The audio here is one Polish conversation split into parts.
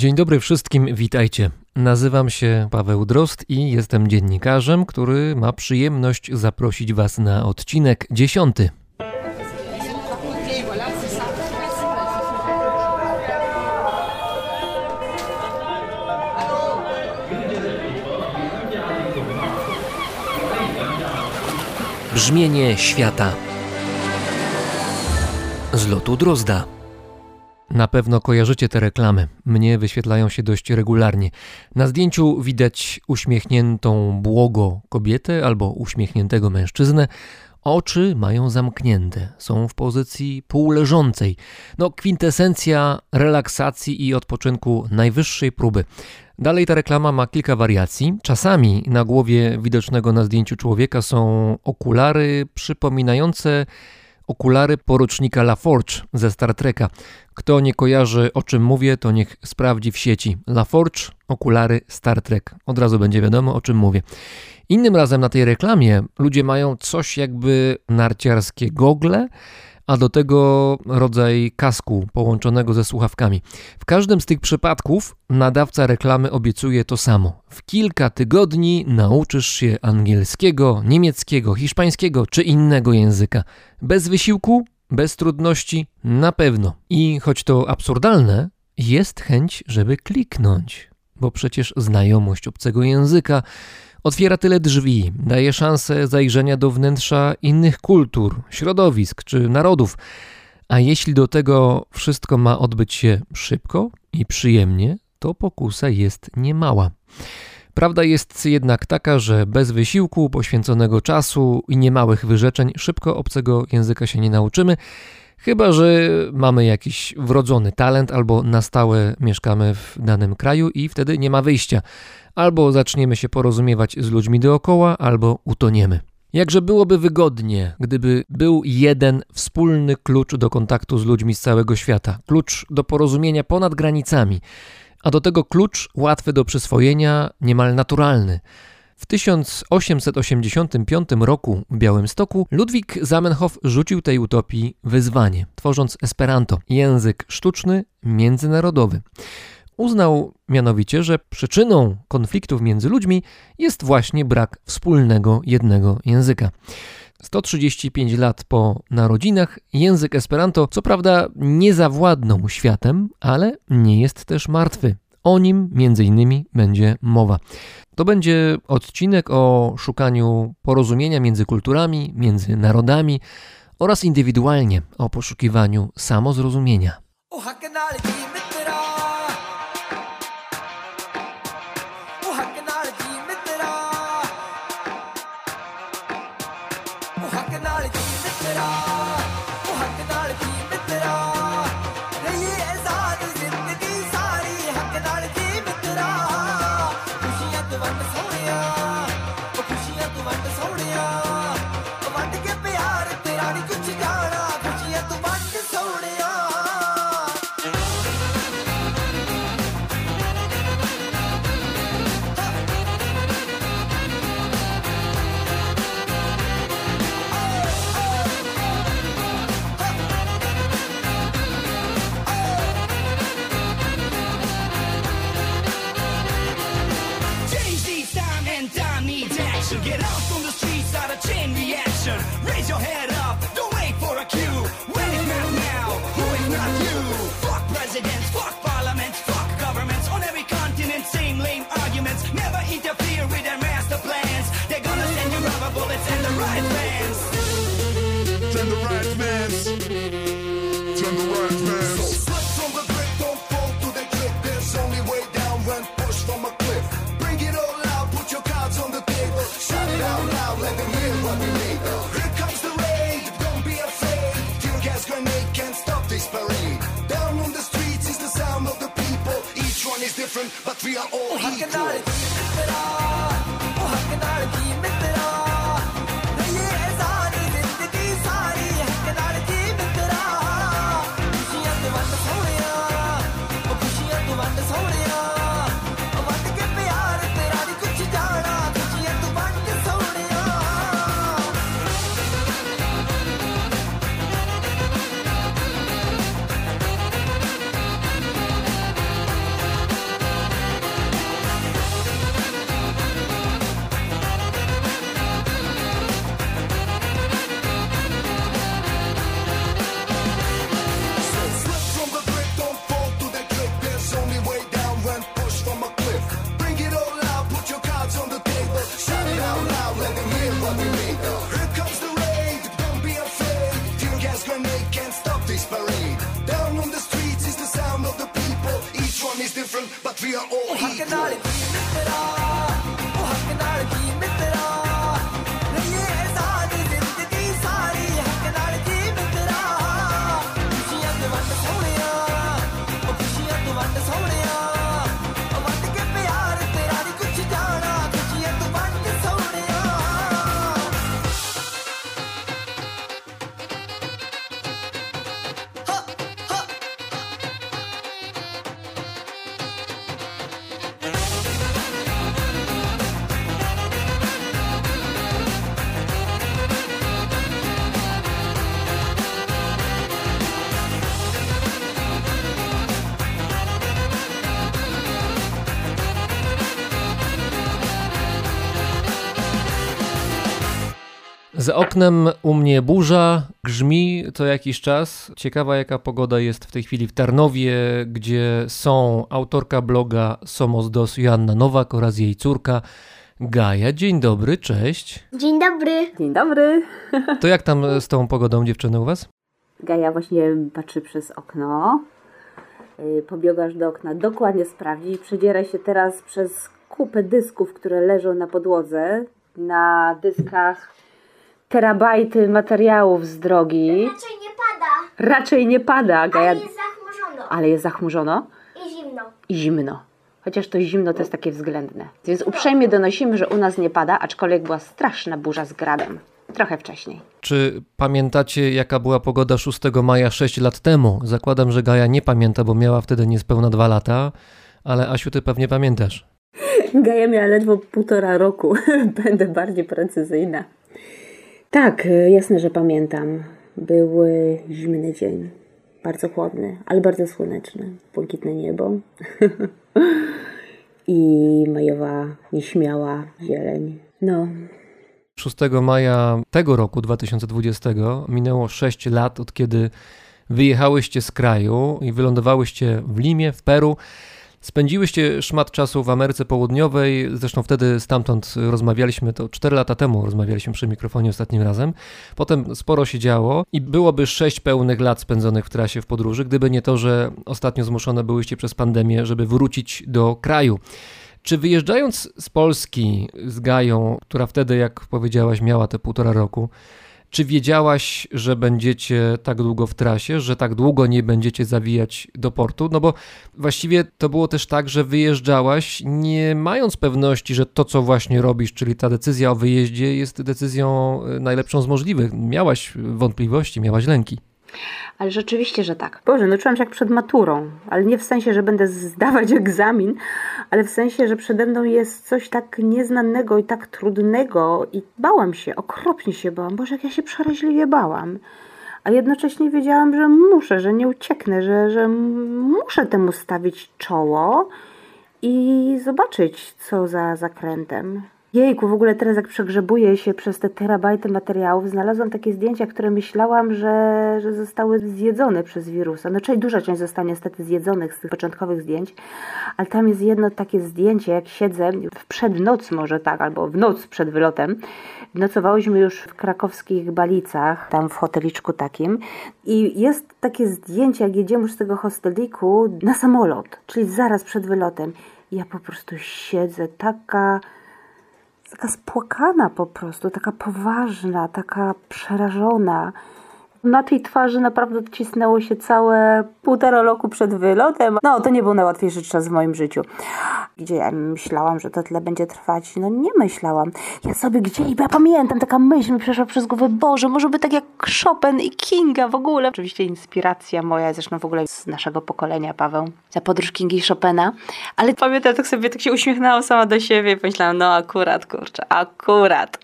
Dzień dobry wszystkim, witajcie. Nazywam się Paweł Drost i jestem dziennikarzem, który ma przyjemność zaprosić Was na odcinek dziesiąty. Brzmienie świata z lotu Drozda. Na pewno kojarzycie te reklamy. Mnie wyświetlają się dość regularnie. Na zdjęciu widać uśmiechniętą błogo kobietę albo uśmiechniętego mężczyznę. Oczy mają zamknięte, są w pozycji półleżącej. No, kwintesencja relaksacji i odpoczynku najwyższej próby. Dalej ta reklama ma kilka wariacji. Czasami na głowie widocznego na zdjęciu człowieka są okulary przypominające okulary porucznika LaForge ze Star Treka. Kto nie kojarzy o czym mówię, to niech sprawdzi w sieci. LaForge, okulary Star Trek. Od razu będzie wiadomo o czym mówię. Innym razem na tej reklamie ludzie mają coś jakby narciarskie gogle, a do tego rodzaj kasku połączonego ze słuchawkami. W każdym z tych przypadków nadawca reklamy obiecuje to samo. W kilka tygodni nauczysz się angielskiego, niemieckiego, hiszpańskiego czy innego języka. Bez wysiłku, bez trudności, na pewno. I choć to absurdalne, jest chęć, żeby kliknąć, bo przecież znajomość obcego języka Otwiera tyle drzwi, daje szansę zajrzenia do wnętrza innych kultur, środowisk czy narodów. A jeśli do tego wszystko ma odbyć się szybko i przyjemnie, to pokusa jest niemała. Prawda jest jednak taka, że bez wysiłku, poświęconego czasu i niemałych wyrzeczeń szybko obcego języka się nie nauczymy, chyba że mamy jakiś wrodzony talent albo na stałe mieszkamy w danym kraju i wtedy nie ma wyjścia. Albo zaczniemy się porozumiewać z ludźmi dookoła, albo utoniemy. Jakże byłoby wygodnie, gdyby był jeden wspólny klucz do kontaktu z ludźmi z całego świata, klucz do porozumienia ponad granicami, a do tego klucz łatwy do przyswojenia, niemal naturalny. W 1885 roku w Białymstoku Ludwik Zamenhof rzucił tej utopii wyzwanie, tworząc Esperanto, język sztuczny, międzynarodowy. Uznał mianowicie, że przyczyną konfliktów między ludźmi jest właśnie brak wspólnego jednego języka. 135 lat po narodzinach język Esperanto co prawda nie zawładnął światem, ale nie jest też martwy. O nim między innymi będzie mowa. To będzie odcinek o szukaniu porozumienia między kulturami, między narodami oraz indywidualnie o poszukiwaniu samozrozumienia. different, Za oknem u mnie burza, grzmi co jakiś czas. Ciekawa jaka pogoda jest w tej chwili w Tarnowie, gdzie są autorka bloga Somos Dos Joanna Nowak oraz jej córka Gaja. Dzień dobry, cześć. Dzień dobry. Dzień dobry. To jak tam z tą pogodą dziewczyny u was? Gaja właśnie patrzy przez okno. Yy, Pobiegasz do okna dokładnie sprawdzi przedziera się teraz przez kupę dysków, które leżą na podłodze. Na dyskach terabajty materiałów z drogi. Raczej nie pada, Raczej nie pada, Gaja, ale jest zachmurzono ale jest zachmurzono i zimno. i zimno. Chociaż to zimno to jest takie względne. Więc uprzejmie donosimy, że u nas nie pada, aczkolwiek była straszna burza z gradem. Trochę wcześniej. Czy pamiętacie jaka była pogoda 6 maja 6 lat temu? Zakładam, że Gaja nie pamięta, bo miała wtedy niespełna dwa lata, ale Asiu ty pewnie pamiętasz. Gaja miała ledwo półtora roku. Będę bardziej precyzyjna. Tak, y, jasne, że pamiętam. Był zimny dzień. Bardzo chłodny, ale bardzo słoneczny. Błękitne niebo. I majowa, nieśmiała zieleń. No, 6 maja tego roku 2020 minęło 6 lat od kiedy wyjechałyście z kraju i wylądowałyście w Limie, w Peru. Spędziłyście szmat czasu w Ameryce Południowej, zresztą wtedy stamtąd rozmawialiśmy, to 4 lata temu rozmawialiśmy przy mikrofonie ostatnim razem. Potem sporo się działo i byłoby 6 pełnych lat spędzonych w trasie w podróży, gdyby nie to, że ostatnio zmuszone byłyście przez pandemię, żeby wrócić do kraju. Czy wyjeżdżając z Polski z Gają, która wtedy, jak powiedziałaś, miała te półtora roku, czy wiedziałaś, że będziecie tak długo w trasie, że tak długo nie będziecie zawijać do portu? No bo właściwie to było też tak, że wyjeżdżałaś nie mając pewności, że to, co właśnie robisz, czyli ta decyzja o wyjeździe, jest decyzją y, najlepszą z możliwych. Miałaś wątpliwości, miałaś lęki. Ale rzeczywiście, że tak. Boże, no czułam się jak przed maturą, ale nie w sensie, że będę zdawać egzamin, ale w sensie, że przede mną jest coś tak nieznanego i tak trudnego i bałam się, okropnie się bałam. Boże, jak ja się przeraźliwie bałam. A jednocześnie wiedziałam, że muszę, że nie ucieknę, że, że muszę temu stawić czoło i zobaczyć, co za zakrętem. Jejku, w ogóle teraz jak przegrzebuję się przez te terabajty materiałów, znalazłam takie zdjęcia, które myślałam, że, że zostały zjedzone przez wirusa. No czyli duża część została niestety zjedzonych z tych początkowych zdjęć, ale tam jest jedno takie zdjęcie, jak siedzę w przednoc może tak, albo w noc przed wylotem. Nocowałyśmy już w krakowskich Balicach, tam w hoteliczku takim i jest takie zdjęcie, jak jedziemy z tego hosteliku na samolot, czyli zaraz przed wylotem. Ja po prostu siedzę taka taka spłakana po prostu, taka poważna, taka przerażona. Na tej twarzy naprawdę odcisnęło się całe półtora roku przed wylotem. No, to nie był najłatwiejszy czas w moim życiu. Gdzie ja myślałam, że to tyle będzie trwać. No nie myślałam. Ja sobie gdzie, ja pamiętam, taka myśl mi przeszła przez głowę, Boże, może by tak jak Chopin i Kinga w ogóle. Oczywiście inspiracja moja, zresztą w ogóle z naszego pokolenia, Paweł, za podróż Kingi i Chopina. Ale pamiętam, tak sobie tak się uśmiechnęłam sama do siebie i pomyślałam, no akurat, kurczę, akurat.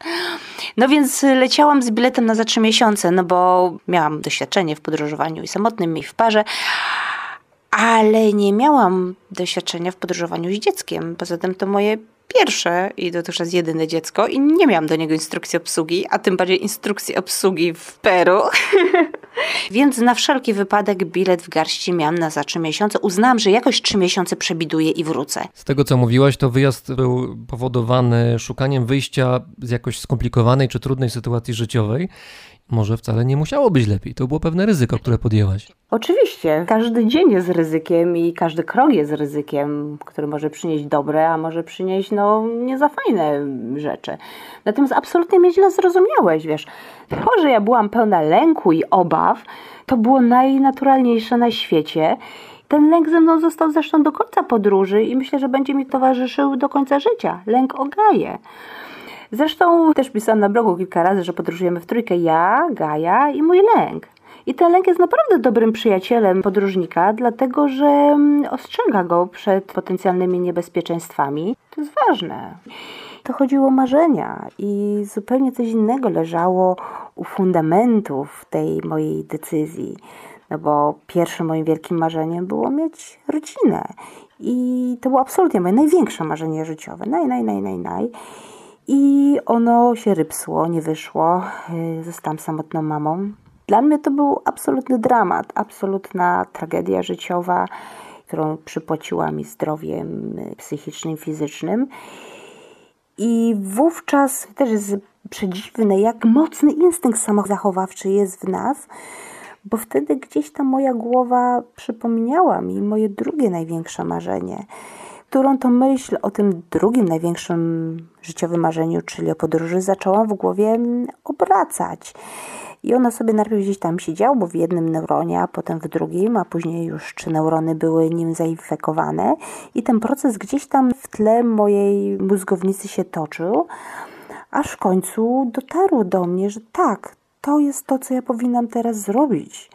No więc leciałam z biletem na za trzy miesiące, no bo miałam doświadczenie w podróżowaniu i samotnym, i w parze, ale nie miałam doświadczenia w podróżowaniu z dzieckiem. Poza tym to moje pierwsze i dotychczas jedyne dziecko i nie miałam do niego instrukcji obsługi, a tym bardziej instrukcji obsługi w Peru. Więc na wszelki wypadek bilet w garści miałam na za trzy miesiące. Uznałam, że jakoś trzy miesiące przebiduję i wrócę. Z tego co mówiłaś, to wyjazd był powodowany szukaniem wyjścia z jakoś skomplikowanej czy trudnej sytuacji życiowej. Może wcale nie musiało być lepiej. To było pewne ryzyko, które podjęłaś. Oczywiście, każdy dzień jest ryzykiem i każdy krok jest ryzykiem, który może przynieść dobre, a może przynieść no nie za fajne rzeczy. Natomiast absolutnie mnie źle zrozumiałeś, wiesz. To, że ja byłam pełna lęku i obaw, to było najnaturalniejsze na świecie. Ten lęk ze mną został zresztą do końca podróży i myślę, że będzie mi towarzyszył do końca życia. Lęk o Gaję. Zresztą też pisałam na blogu kilka razy, że podróżujemy w trójkę ja, Gaja i mój lęk. I ten lęk jest naprawdę dobrym przyjacielem podróżnika, dlatego że mm, ostrzega go przed potencjalnymi niebezpieczeństwami. To jest ważne. To chodziło o marzenia i zupełnie coś innego leżało u fundamentów tej mojej decyzji. No bo pierwszym moim wielkim marzeniem było mieć rodzinę. I to było absolutnie moje największe marzenie życiowe. Naj, naj, naj, naj, naj. I ono się rypsło, nie wyszło. Y, zostałam samotną mamą. Dla mnie to był absolutny dramat, absolutna tragedia życiowa, którą przypłaciła mi zdrowiem y, psychicznym, fizycznym. I wówczas też jest przedziwne, jak mocny instynkt samozachowawczy jest w nas, bo wtedy gdzieś ta moja głowa przypomniała mi moje drugie największe marzenie – którą to myśl o tym drugim największym życiowym marzeniu, czyli o podróży, zaczęłam w głowie obracać. I ona sobie najpierw gdzieś tam siedziało w jednym neuronie, a potem w drugim, a później już trzy neurony były nim zainfekowane. I ten proces gdzieś tam w tle mojej mózgownicy się toczył, aż w końcu dotarło do mnie, że tak, to jest to, co ja powinnam teraz zrobić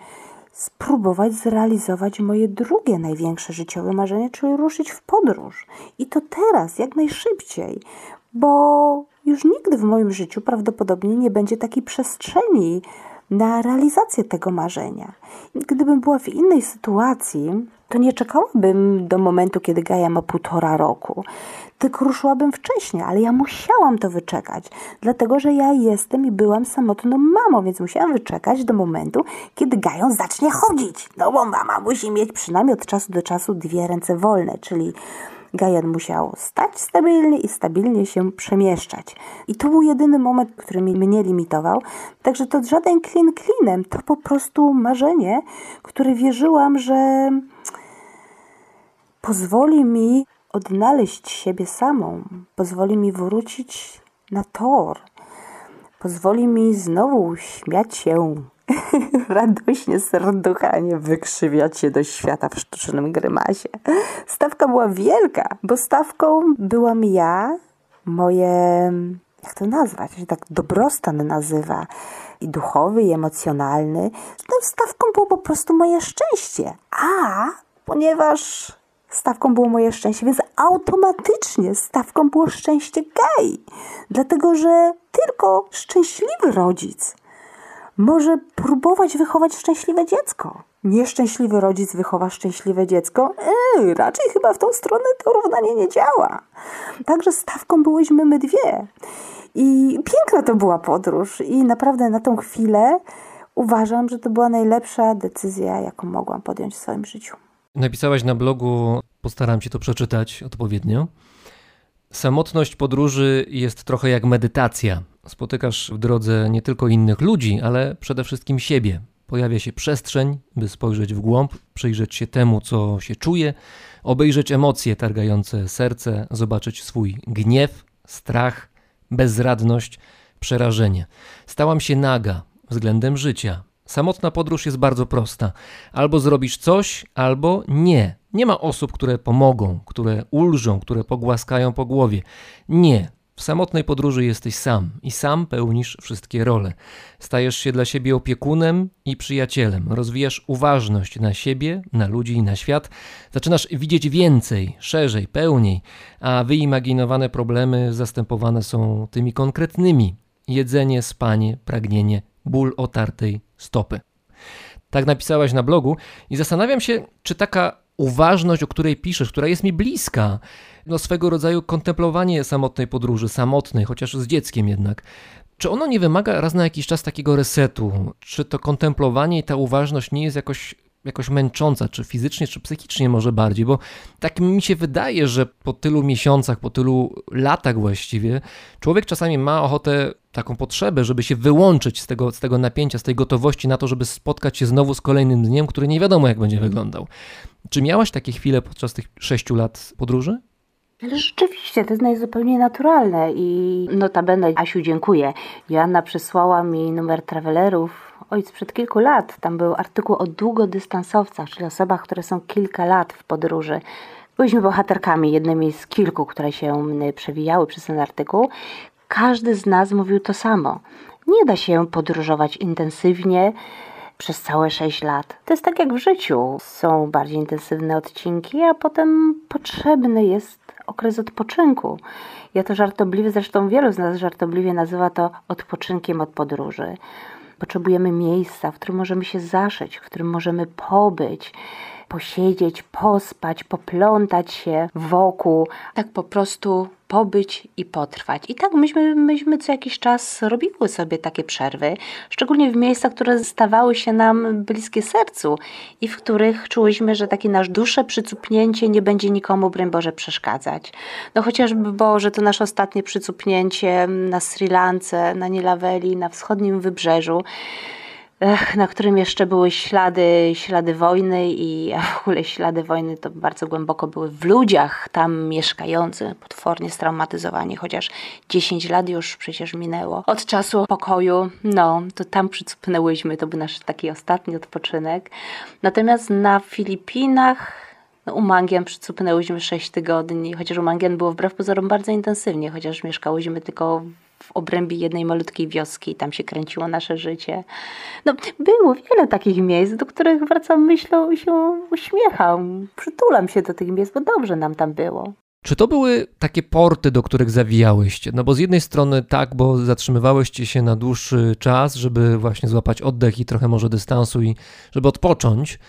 spróbować zrealizować moje drugie największe życiowe marzenie, czyli ruszyć w podróż. I to teraz, jak najszybciej, bo już nigdy w moim życiu prawdopodobnie nie będzie takiej przestrzeni na realizację tego marzenia. Gdybym była w innej sytuacji, to nie czekałabym do momentu, kiedy Gaja ma półtora roku, tylko ruszyłabym wcześniej, ale ja musiałam to wyczekać, dlatego że ja jestem i byłam samotną mamą, więc musiałam wyczekać do momentu, kiedy Gają zacznie chodzić. No bo mama musi mieć przynajmniej od czasu do czasu dwie ręce wolne, czyli Gajan musiał stać stabilnie i stabilnie się przemieszczać. I to był jedyny moment, który mnie limitował. Także to żaden klin klinem, to po prostu marzenie, które wierzyłam, że pozwoli mi odnaleźć siebie samą, pozwoli mi wrócić na tor, pozwoli mi znowu śmiać się radośnie, serduchanie, wykrzywiać się do świata w sztucznym grymasie. Stawka była wielka, bo stawką byłam ja, moje, jak to nazwać, się tak dobrostan nazywa, i duchowy, i emocjonalny. Tą stawką było po prostu moje szczęście. A ponieważ stawką było moje szczęście, więc automatycznie stawką było szczęście gej. Dlatego, że tylko szczęśliwy rodzic może próbować wychować szczęśliwe dziecko. Nieszczęśliwy rodzic wychowa szczęśliwe dziecko? Eee, raczej chyba w tą stronę to równanie nie działa. Także stawką byłyśmy my dwie. I piękna to była podróż i naprawdę na tą chwilę uważam, że to była najlepsza decyzja, jaką mogłam podjąć w swoim życiu. Napisałaś na blogu, postaram się to przeczytać odpowiednio. Samotność podróży jest trochę jak medytacja. Spotykasz w drodze nie tylko innych ludzi, ale przede wszystkim siebie. Pojawia się przestrzeń, by spojrzeć w głąb, przyjrzeć się temu, co się czuje, obejrzeć emocje targające serce, zobaczyć swój gniew, strach, bezradność, przerażenie. Stałam się naga względem życia, Samotna podróż jest bardzo prosta. Albo zrobisz coś, albo nie. Nie ma osób, które pomogą, które ulżą, które pogłaskają po głowie. Nie. W samotnej podróży jesteś sam i sam pełnisz wszystkie role. Stajesz się dla siebie opiekunem i przyjacielem. Rozwijasz uważność na siebie, na ludzi i na świat. Zaczynasz widzieć więcej, szerzej, pełniej, a wyimaginowane problemy zastępowane są tymi konkretnymi: jedzenie, spanie, pragnienie, ból otartej stopy. Tak napisałaś na blogu i zastanawiam się, czy taka uważność, o której piszesz, która jest mi bliska, no swego rodzaju kontemplowanie samotnej podróży, samotnej, chociaż z dzieckiem jednak, czy ono nie wymaga raz na jakiś czas takiego resetu? Czy to kontemplowanie i ta uważność nie jest jakoś jakoś męcząca, czy fizycznie, czy psychicznie może bardziej, bo tak mi się wydaje, że po tylu miesiącach, po tylu latach właściwie, człowiek czasami ma ochotę, taką potrzebę, żeby się wyłączyć z tego, z tego napięcia, z tej gotowości na to, żeby spotkać się znowu z kolejnym dniem, który nie wiadomo jak będzie wyglądał. Czy miałaś takie chwile podczas tych sześciu lat podróży? Ale rzeczywiście, to jest najzupełniej naturalne i notabene, Asiu, dziękuję. Joanna przysłała mi numer travelerów oj, przed kilku lat. Tam był artykuł o długodystansowcach, czyli osobach, które są kilka lat w podróży. Byliśmy bohaterkami, jednymi z kilku, które się przewijały przez ten artykuł. Każdy z nas mówił to samo. Nie da się podróżować intensywnie, przez całe 6 lat. To jest tak jak w życiu. Są bardziej intensywne odcinki, a potem potrzebny jest okres odpoczynku. Ja to żartobliwie, zresztą wielu z nas żartobliwie nazywa to odpoczynkiem od podróży. Potrzebujemy miejsca, w którym możemy się zaszyć, w którym możemy pobyć, posiedzieć, pospać, poplątać się wokół, tak po prostu pobyć i potrwać. I tak myśmy, myśmy co jakiś czas robiły sobie takie przerwy, szczególnie w miejscach, które stawały się nam bliskie sercu i w których czułyśmy, że takie nasz dusze przycupnięcie nie będzie nikomu, broń Boże, przeszkadzać. No chociażby, Boże, to nasze ostatnie przycupnięcie na Sri Lance, na Nilaweli, na wschodnim wybrzeżu na którym jeszcze były ślady, ślady wojny i w ogóle ślady wojny to bardzo głęboko były w ludziach tam mieszkających, potwornie straumatyzowani, chociaż 10 lat już przecież minęło od czasu pokoju. No, to tam przycupnęłyśmy, to był nasz taki ostatni odpoczynek. Natomiast na Filipinach no, u Mangien przycupnęłyśmy 6 tygodni, chociaż u Mangien było wbrew pozorom bardzo intensywnie, chociaż mieszkałyśmy tylko w obrębie jednej malutkiej wioski tam się kręciło nasze życie. No, było wiele takich miejsc, do których wracam myślą i się uśmiecham. Przytulam się do tych miejsc, bo dobrze nam tam było. Czy to były takie porty, do których zawijałyście? No bo z jednej strony tak, bo zatrzymywałyście się na dłuższy czas, żeby właśnie złapać oddech i trochę może dystansu i żeby odpocząć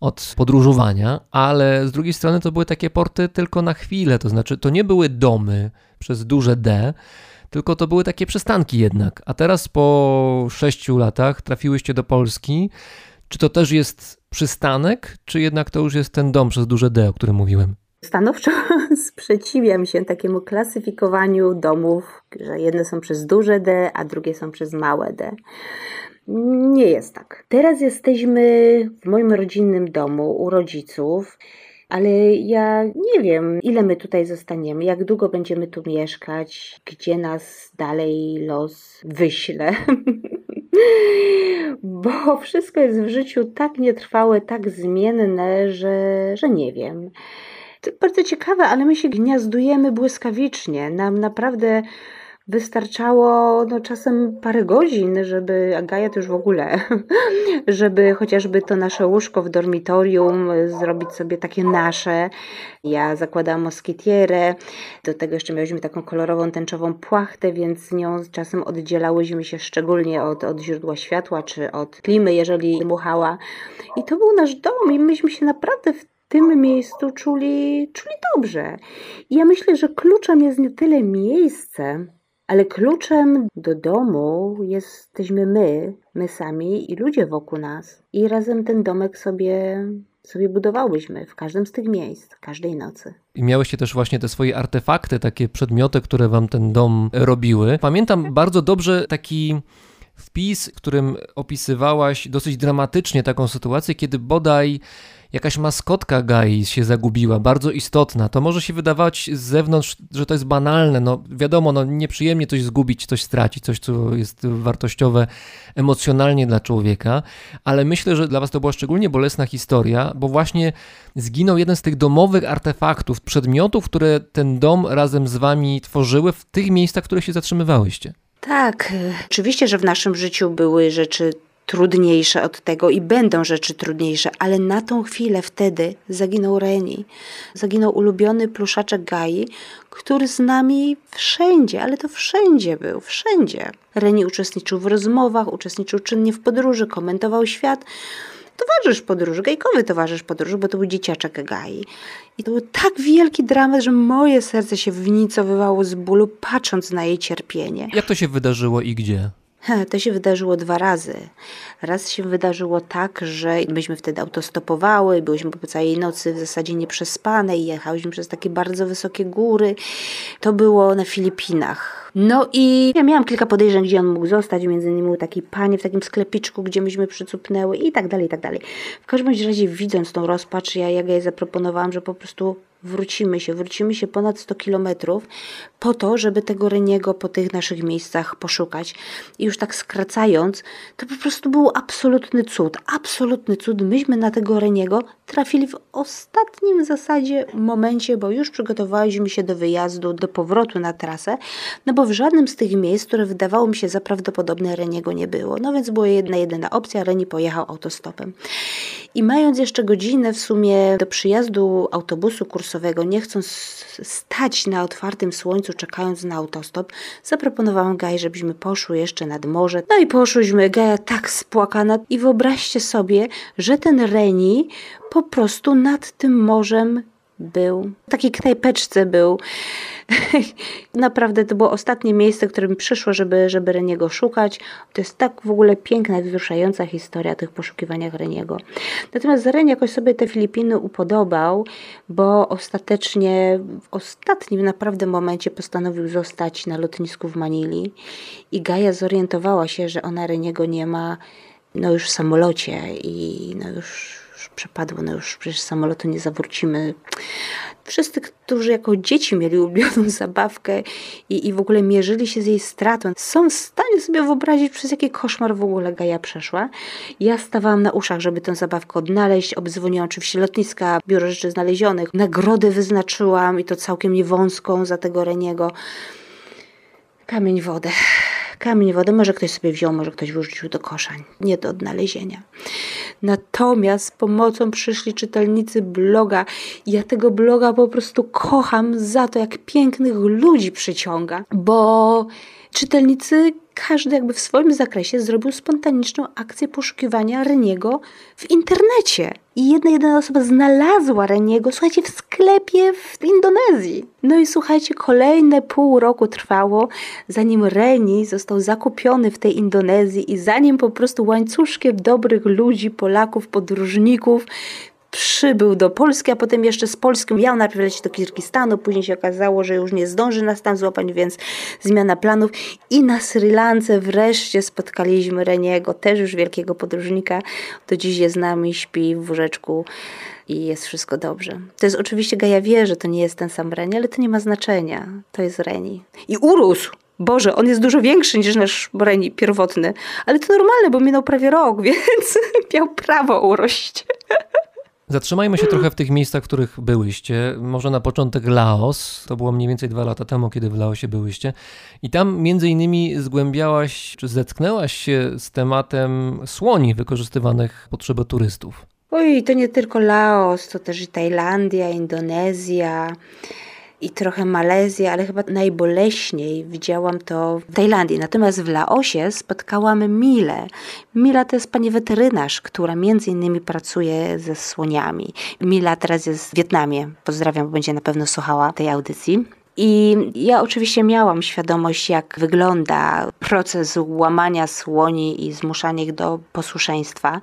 od podróżowania, ale z drugiej strony to były takie porty tylko na chwilę, to znaczy to nie były domy przez duże D, tylko to były takie przystanki jednak. A teraz po sześciu latach trafiłyście do Polski. Czy to też jest przystanek, czy jednak to już jest ten dom przez duże D, o którym mówiłem? Stanowczo sprzeciwiam się takiemu klasyfikowaniu domów, że jedne są przez duże D, a drugie są przez małe D. Nie jest tak. Teraz jesteśmy w moim rodzinnym domu u rodziców ale ja nie wiem, ile my tutaj zostaniemy, jak długo będziemy tu mieszkać, gdzie nas dalej los wyśle. Bo wszystko jest w życiu tak nietrwałe, tak zmienne, że, że nie wiem. To bardzo ciekawe, ale my się gniazdujemy błyskawicznie. Nam naprawdę wystarczało no, czasem parę godzin, żeby, a Gaja to już w ogóle, żeby chociażby to nasze łóżko w dormitorium zrobić sobie takie nasze. Ja zakładałam moskitierę, do tego jeszcze mieliśmy taką kolorową, tęczową płachtę, więc nią czasem oddzielałyśmy się szczególnie od, od źródła światła, czy od klimy, jeżeli dmuchała. I to był nasz dom i myśmy się naprawdę w tym miejscu czuli, czuli dobrze. I ja myślę, że kluczem jest nie tyle miejsce, ale kluczem do domu jesteśmy my, my sami i ludzie wokół nas. I razem ten domek sobie sobie budowałyśmy w każdym z tych miejsc, każdej nocy. I miałyście też właśnie te swoje artefakty, takie przedmioty, które wam ten dom robiły. Pamiętam bardzo dobrze taki wpis, którym opisywałaś dosyć dramatycznie taką sytuację, kiedy bodaj jakaś maskotka Gai się zagubiła, bardzo istotna. To może się wydawać z zewnątrz, że to jest banalne. No wiadomo, no nieprzyjemnie coś zgubić, coś stracić, coś, co jest wartościowe emocjonalnie dla człowieka, ale myślę, że dla was to była szczególnie bolesna historia, bo właśnie zginął jeden z tych domowych artefaktów, przedmiotów, które ten dom razem z wami tworzyły w tych miejscach, w których się zatrzymywałyście. Tak, oczywiście, że w naszym życiu były rzeczy trudniejsze od tego i będą rzeczy trudniejsze, ale na tą chwilę wtedy zaginął Reni. Zaginął ulubiony pluszaczek Gai, który z nami wszędzie, ale to wszędzie był, wszędzie. Reni uczestniczył w rozmowach, uczestniczył czynnie w podróży, komentował świat. Towarzysz podróży, gejkowy towarzysz podróży, bo to był dzieciaczek Gai. I to był tak wielki dramat, że moje serce się wnicowywało z bólu, patrząc na jej cierpienie. Jak to się wydarzyło i gdzie? To się wydarzyło dwa razy. Raz się wydarzyło tak, że myśmy wtedy autostopowały, byłyśmy po całej nocy w zasadzie nieprzespane i jechałyśmy przez takie bardzo wysokie góry. To było na Filipinach. No i ja miałam kilka podejrzeń, gdzie on mógł zostać. Między innymi był taki panie w takim sklepiczku, gdzie myśmy przycupnęły i tak dalej, i tak dalej. W każdym razie widząc tą rozpacz, ja, ja jej zaproponowałam, że po prostu wrócimy się, wrócimy się ponad 100 kilometrów po to, żeby tego Reniego po tych naszych miejscach poszukać. I już tak skracając, to po prostu był absolutny cud, absolutny cud. Myśmy na tego Reniego trafili w ostatnim w zasadzie momencie, bo już przygotowaliśmy się do wyjazdu, do powrotu na trasę, no bo w żadnym z tych miejsc, które wydawało mi się za prawdopodobne, Reniego nie było. No więc była jedna, jedyna opcja, Reni pojechał autostopem. I mając jeszcze godzinę w sumie do przyjazdu autobusu kursowego, nie chcąc stać na otwartym słońcu, czekając na autostop, zaproponowałam Gaj, żebyśmy poszły jeszcze nad morze. No i poszłyśmy, Gaja tak spłakana. I wyobraźcie sobie, że ten Reni po prostu nad tym morzem był. W takiej knajpeczce był. Naprawdę to było ostatnie miejsce, które mi przyszło, żeby, żeby Reniego szukać. To jest tak w ogóle piękna wzruszająca historia tych poszukiwaniach Reniego. Natomiast Reni jakoś sobie te Filipiny upodobał, bo ostatecznie w ostatnim naprawdę momencie postanowił zostać na lotnisku w Manili i Gaja zorientowała się, że ona Reniego nie ma no już w samolocie i no już przepadło, no już przecież samolotu nie zawrócimy. Wszyscy, którzy jako dzieci mieli ulubioną zabawkę i, i w ogóle mierzyli się z jej stratą, są w stanie sobie wyobrazić, przez jaki koszmar w ogóle Gaja przeszła. Ja stawałam na uszach, żeby tę zabawkę odnaleźć. Obdzwoniłam oczywiście lotniska, biuro rzeczy znalezionych. Nagrodę wyznaczyłam i to całkiem niewąską za tego Reniego. Kamień wodę kamień wodę może ktoś sobie wziął, może ktoś wyrzucił do kosza, nie do odnalezienia. Natomiast z pomocą przyszli czytelnicy bloga. Ja tego bloga po prostu kocham za to, jak pięknych ludzi przyciąga, bo czytelnicy każdy jakby w swoim zakresie zrobił spontaniczną akcję poszukiwania Reniego w internecie. I jedna jedyna osoba znalazła Reniego, słuchajcie, w sklepie w Indonezji. No i słuchajcie, kolejne pół roku trwało, zanim Reni został zakupiony w tej Indonezji i zanim po prostu łańcuszkiem dobrych ludzi, Polaków, podróżników przybył do Polski, a potem jeszcze z Polski miał najpierw lecieć do Kirgistanu, później się okazało, że już nie zdąży nas tam złapać, więc zmiana planów. I na Sri Lance wreszcie spotkaliśmy Reniego, też już wielkiego podróżnika. Do dziś jest z nami, śpi w łóżeczku i jest wszystko dobrze. To jest oczywiście, Gaja wie, że to nie jest ten sam Reni, ale to nie ma znaczenia. To jest Reni. I urósł! Boże, on jest dużo większy niż nasz Reni pierwotny. Ale to normalne, bo minął prawie rok, więc miał prawo urość. Zatrzymajmy się trochę w tych miejscach, w których byłyście. Może na początek Laos. To było mniej więcej dwa lata temu, kiedy w Laosie byłyście. I tam między innymi zgłębiałaś, czy zetknęłaś się z tematem słoni wykorzystywanych potrzeby turystów. Oj, to nie tylko Laos, to też i Tajlandia, Indonezja i trochę Malezja, ale chyba najboleśniej widziałam to w Tajlandii. Natomiast w Laosie spotkałam Milę. Mila to jest pani weterynarz, która między innymi pracuje ze słoniami. Mila teraz jest w Wietnamie. Pozdrawiam, bo będzie na pewno słuchała tej audycji. I ja oczywiście miałam świadomość, jak wygląda proces łamania słoni i zmuszania ich do posłuszeństwa,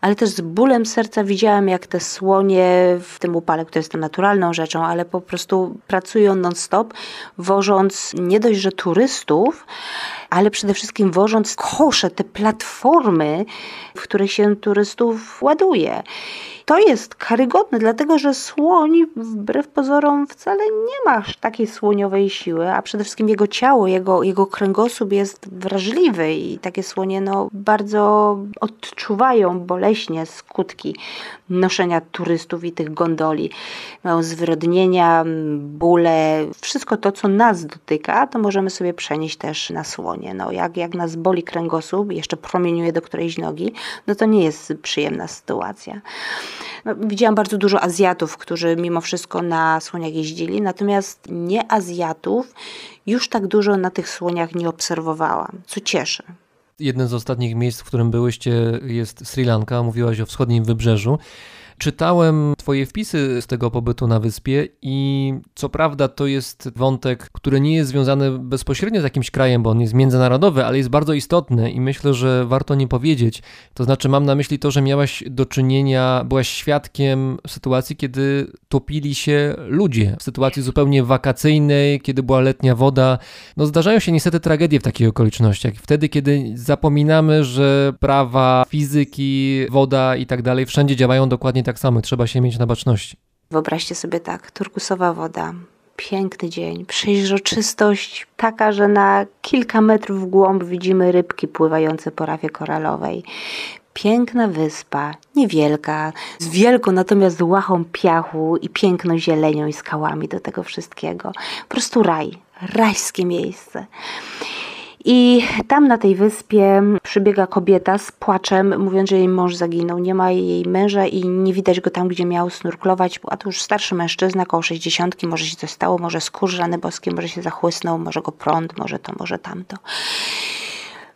ale też z bólem serca widziałam, jak te słonie w tym upale, który jest naturalną rzeczą, ale po prostu pracują non-stop, wożąc nie dość, że turystów, ale przede wszystkim wożąc kosze, te platformy, w których się turystów ładuje. To jest karygodne, dlatego że słoń wbrew pozorom wcale nie ma takiej słoniowej siły, a przede wszystkim jego ciało, jego, jego kręgosłup jest wrażliwy i takie słonie no, bardzo odczuwają boleśnie skutki noszenia turystów i tych gondoli. Mają zwyrodnienia, bóle, wszystko to, co nas dotyka, to możemy sobie przenieść też na słonie. No, jak, jak nas boli kręgosłup, jeszcze promieniuje do którejś nogi, no to nie jest przyjemna sytuacja. No, widziałam bardzo dużo Azjatów, którzy mimo wszystko na słoniach jeździli, natomiast nie Azjatów już tak dużo na tych słoniach nie obserwowałam, co cieszy. Jednym z ostatnich miejsc, w którym byłyście jest Sri Lanka, mówiłaś o wschodnim wybrzeżu. Czytałem Twoje wpisy z tego pobytu na wyspie i co prawda to jest wątek, który nie jest związany bezpośrednio z jakimś krajem, bo on jest międzynarodowy, ale jest bardzo istotny i myślę, że warto nie powiedzieć. To znaczy, mam na myśli to, że miałaś do czynienia, byłaś świadkiem sytuacji, kiedy topili się ludzie, w sytuacji zupełnie wakacyjnej, kiedy była letnia woda. No, zdarzają się niestety tragedie w takich okolicznościach. Wtedy, kiedy zapominamy, że prawa fizyki, woda i tak dalej wszędzie działają dokładnie tak samo, trzeba się mieć na baczności. Wyobraźcie sobie tak, turkusowa woda, piękny dzień, przeźroczystość taka, że na kilka metrów w głąb widzimy rybki pływające po rafie koralowej. Piękna wyspa, niewielka, z wielką natomiast łachą piachu i piękną zielenią i skałami do tego wszystkiego. Po prostu raj, rajskie miejsce. I tam na tej wyspie przybiega kobieta z płaczem, mówiąc, że jej mąż zaginął. Nie ma jej męża i nie widać go tam, gdzie miał snurklować. A to już starszy mężczyzna, około 60, może się coś stało, może skór rany boskie, może się zachłysnął, może go prąd, może to, może tamto.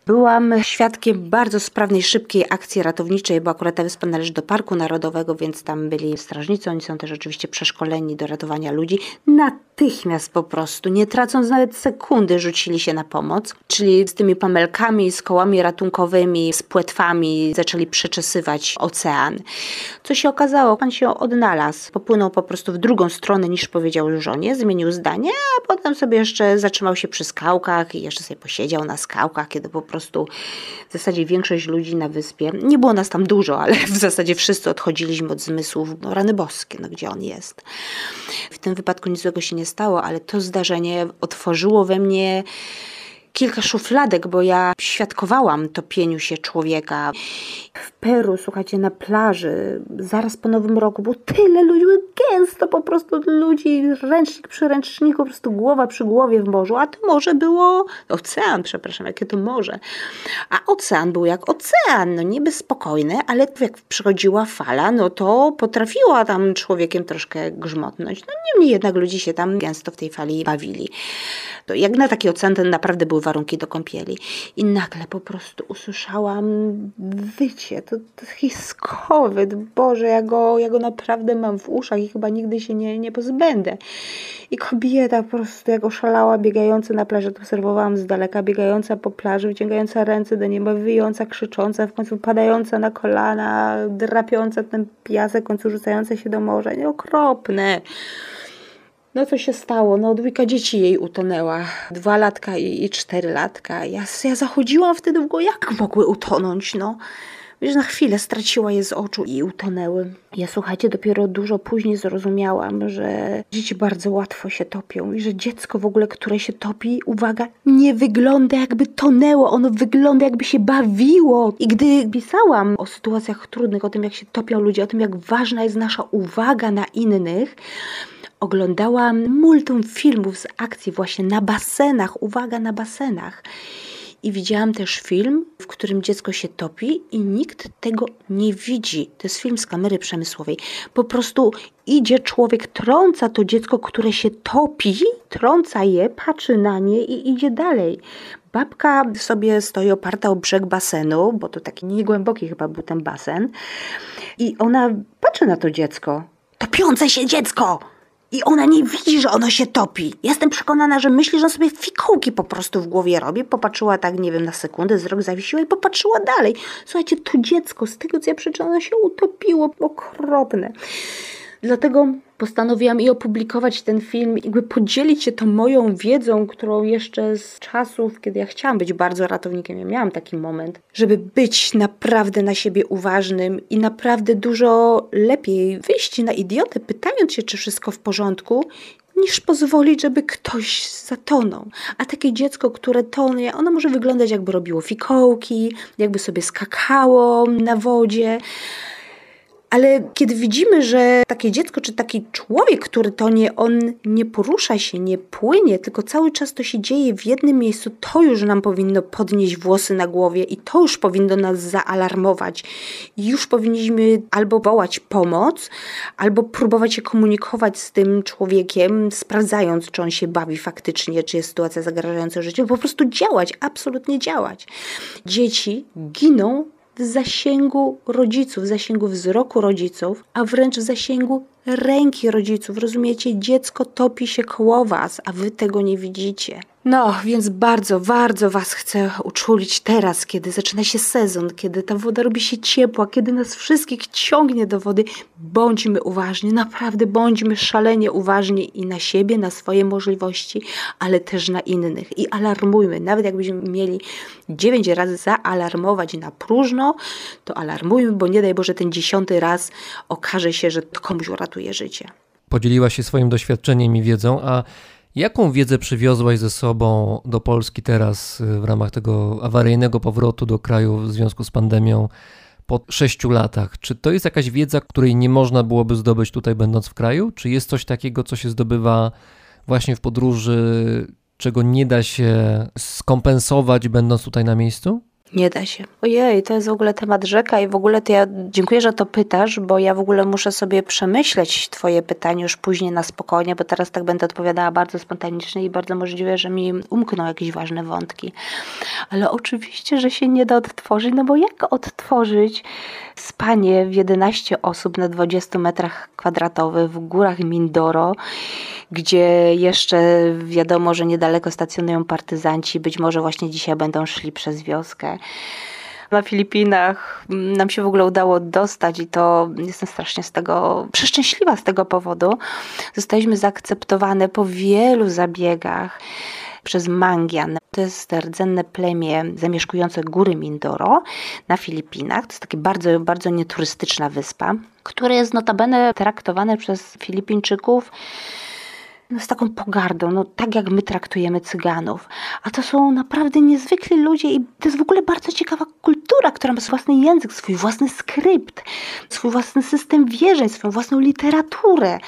Byłam świadkiem bardzo sprawnej, szybkiej akcji ratowniczej, bo akurat ta wyspa należy do Parku Narodowego, więc tam byli strażnicy, oni są też oczywiście przeszkoleni do ratowania ludzi. Natychmiast po prostu, nie tracąc nawet sekundy, rzucili się na pomoc, czyli z tymi pamelkami, z kołami ratunkowymi, z płetwami zaczęli przeczesywać ocean. Co się okazało? Pan się odnalazł, popłynął po prostu w drugą stronę niż powiedział żonie, zmienił zdanie, a potem sobie jeszcze zatrzymał się przy skałkach i jeszcze sobie posiedział na skałkach, kiedy po prostu w zasadzie większość ludzi na wyspie, nie było nas tam dużo, ale w zasadzie wszyscy odchodziliśmy od zmysłów, no rany boskie, no gdzie on jest. W tym wypadku nic złego się nie stało, ale to zdarzenie otworzyło we mnie kilka szufladek, bo ja świadkowałam topieniu się człowieka. W Peru, słuchajcie, na plaży, zaraz po Nowym Roku, było tyle ludzi, gęsto po prostu ludzi, ręcznik przy ręczniku, po prostu głowa przy głowie w morzu, a to morze było, ocean, przepraszam, jakie to morze. A ocean był jak ocean, no niby spokojny, ale jak przychodziła fala, no to potrafiła tam człowiekiem troszkę grzmotnąć. No niemniej jednak ludzie się tam gęsto w tej fali bawili. To jak na taki ocean, ten naprawdę były warunki do kąpieli. I nagle po prostu usłyszałam wycie, to, to Boże, ja go, ja go naprawdę mam w uszach i chyba nigdy się nie, nie pozbędę. I kobieta po prostu jak oszalała, biegająca na plaży, to obserwowałam z daleka, biegająca po plaży, wyciągająca ręce do nieba, wyjąca, krzycząca, w końcu padająca na kolana, drapiąca ten piasek, w końcu rzucająca się do morza. Nieokropne. No co się stało? No dwójka dzieci jej utonęła. Dwa latka i, i cztery latka. Ja, ja zachodziłam wtedy w głowę, jak mogły utonąć, no. Wiesz, na chwilę straciła je z oczu i utonęły. Ja słuchajcie, dopiero dużo później zrozumiałam, że dzieci bardzo łatwo się topią i że dziecko w ogóle, które się topi, uwaga, nie wygląda jakby tonęło, ono wygląda jakby się bawiło. I gdy pisałam o sytuacjach trudnych, o tym jak się topią ludzie, o tym jak ważna jest nasza uwaga na innych, oglądałam multum filmów z akcji właśnie na basenach, uwaga, na basenach. I widziałam też film, w którym dziecko się topi i nikt tego nie widzi. To jest film z kamery przemysłowej. Po prostu idzie człowiek, trąca to dziecko, które się topi, trąca je, patrzy na nie i idzie dalej. Babka sobie stoi oparta o brzeg basenu, bo to taki niegłęboki chyba był ten basen. I ona patrzy na to dziecko. Topiące się dziecko! I ona nie widzi, że ono się topi. Jestem przekonana, że myśli, że on sobie fikołki po prostu w głowie robi. Popatrzyła tak, nie wiem, na sekundę, wzrok zawiesiła i popatrzyła dalej. Słuchajcie, to dziecko, z tego co ja przeczytałam, się utopiło. Okropne. Dlatego postanowiłam i opublikować ten film, jakby podzielić się tą moją wiedzą, którą jeszcze z czasów, kiedy ja chciałam być bardzo ratownikiem, ja miałam taki moment, żeby być naprawdę na siebie uważnym i naprawdę dużo lepiej wyjść na idiotę, pytając się, czy wszystko w porządku, niż pozwolić, żeby ktoś zatonął. A takie dziecko, które tonie, ono może wyglądać jakby robiło fikołki, jakby sobie skakało na wodzie. Ale kiedy widzimy, że takie dziecko czy taki człowiek, który to nie, on nie porusza się, nie płynie, tylko cały czas to się dzieje w jednym miejscu, to już nam powinno podnieść włosy na głowie i to już powinno nas zaalarmować. Już powinniśmy albo wołać pomoc, albo próbować się komunikować z tym człowiekiem, sprawdzając, czy on się bawi faktycznie, czy jest sytuacja zagrażająca życiu, po prostu działać, absolutnie działać. Dzieci giną w zasięgu rodziców, w zasięgu wzroku rodziców, a wręcz w zasięgu ręki rodziców. Rozumiecie? Dziecko topi się koło was, a wy tego nie widzicie. No, więc bardzo, bardzo Was chcę uczulić teraz, kiedy zaczyna się sezon, kiedy ta woda robi się ciepła, kiedy nas wszystkich ciągnie do wody. Bądźmy uważni, naprawdę bądźmy szalenie uważni i na siebie, na swoje możliwości, ale też na innych. I alarmujmy, nawet jakbyśmy mieli dziewięć razy zaalarmować na próżno, to alarmujmy, bo nie daj Boże ten dziesiąty raz okaże się, że to komuś uratuje życie. Podzieliła się swoim doświadczeniem i wiedzą, a Jaką wiedzę przywiozłaś ze sobą do Polski teraz y, w ramach tego awaryjnego powrotu do kraju w związku z pandemią po sześciu latach? Czy to jest jakaś wiedza, której nie można byłoby zdobyć tutaj, będąc w kraju? Czy jest coś takiego, co się zdobywa właśnie w podróży, czego nie da się skompensować, będąc tutaj na miejscu? Nie da się. Ojej, to jest w ogóle temat rzeka i w ogóle to ja dziękuję, że to pytasz, bo ja w ogóle muszę sobie przemyśleć twoje pytanie już później na spokojnie, bo teraz tak będę odpowiadała bardzo spontanicznie i bardzo możliwe, że mi umkną jakieś ważne wątki. Ale oczywiście, że się nie da odtworzyć, no bo jak odtworzyć spanie w 11 osób na 20 metrach kwadratowych w górach Mindoro, gdzie jeszcze wiadomo, że niedaleko stacjonują partyzanci, być może właśnie dzisiaj będą szli przez wioskę. Na Filipinach nam się w ogóle udało dostać i to jestem strasznie z tego przeszczęśliwa z tego powodu. Zostaliśmy zaakceptowane po wielu zabiegach przez Mangian. To jest rdzenne plemię zamieszkujące góry Mindoro na Filipinach. To jest taka bardzo, bardzo nieturystyczna wyspa, która jest notabene traktowane przez Filipińczyków no, z taką pogardą, no, tak jak my traktujemy Cyganów. A to są naprawdę niezwykli ludzie i to jest w ogóle bardzo ciekawa kultura, która ma swój własny język, swój własny skrypt, swój własny system wierzeń, swoją własną literaturę,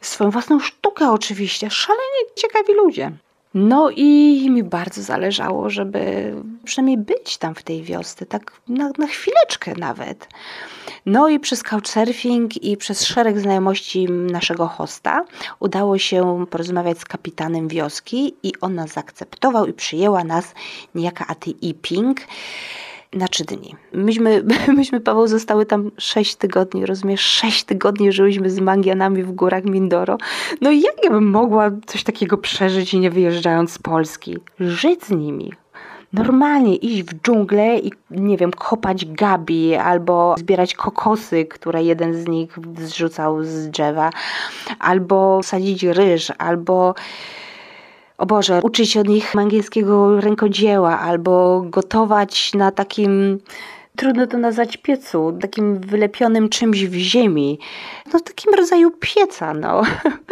swoją własną sztukę oczywiście. Szalenie ciekawi ludzie. No i mi bardzo zależało, żeby przynajmniej być tam w tej wiosce, tak na, na chwileczkę nawet. No i przez couchsurfing i przez szereg znajomości naszego hosta udało się porozmawiać z kapitanem wioski i on nas zaakceptował i przyjęła nas niejaka Aty Iping na trzy dni. Myśmy, myśmy, Paweł, zostały tam sześć tygodni, rozumiesz? Sześć tygodni żyłyśmy z mangianami w górach Mindoro. No i jak ja bym mogła coś takiego przeżyć nie wyjeżdżając z Polski? Żyć z nimi, normalnie iść w dżunglę i nie wiem, kopać gabi albo zbierać kokosy, które jeden z nich zrzucał z drzewa, albo sadzić ryż, albo o Boże, uczyć od nich angielskiego rękodzieła albo gotować na takim trudno to nazwać piecu, takim wylepionym czymś w ziemi, no takim rodzaju pieca, no.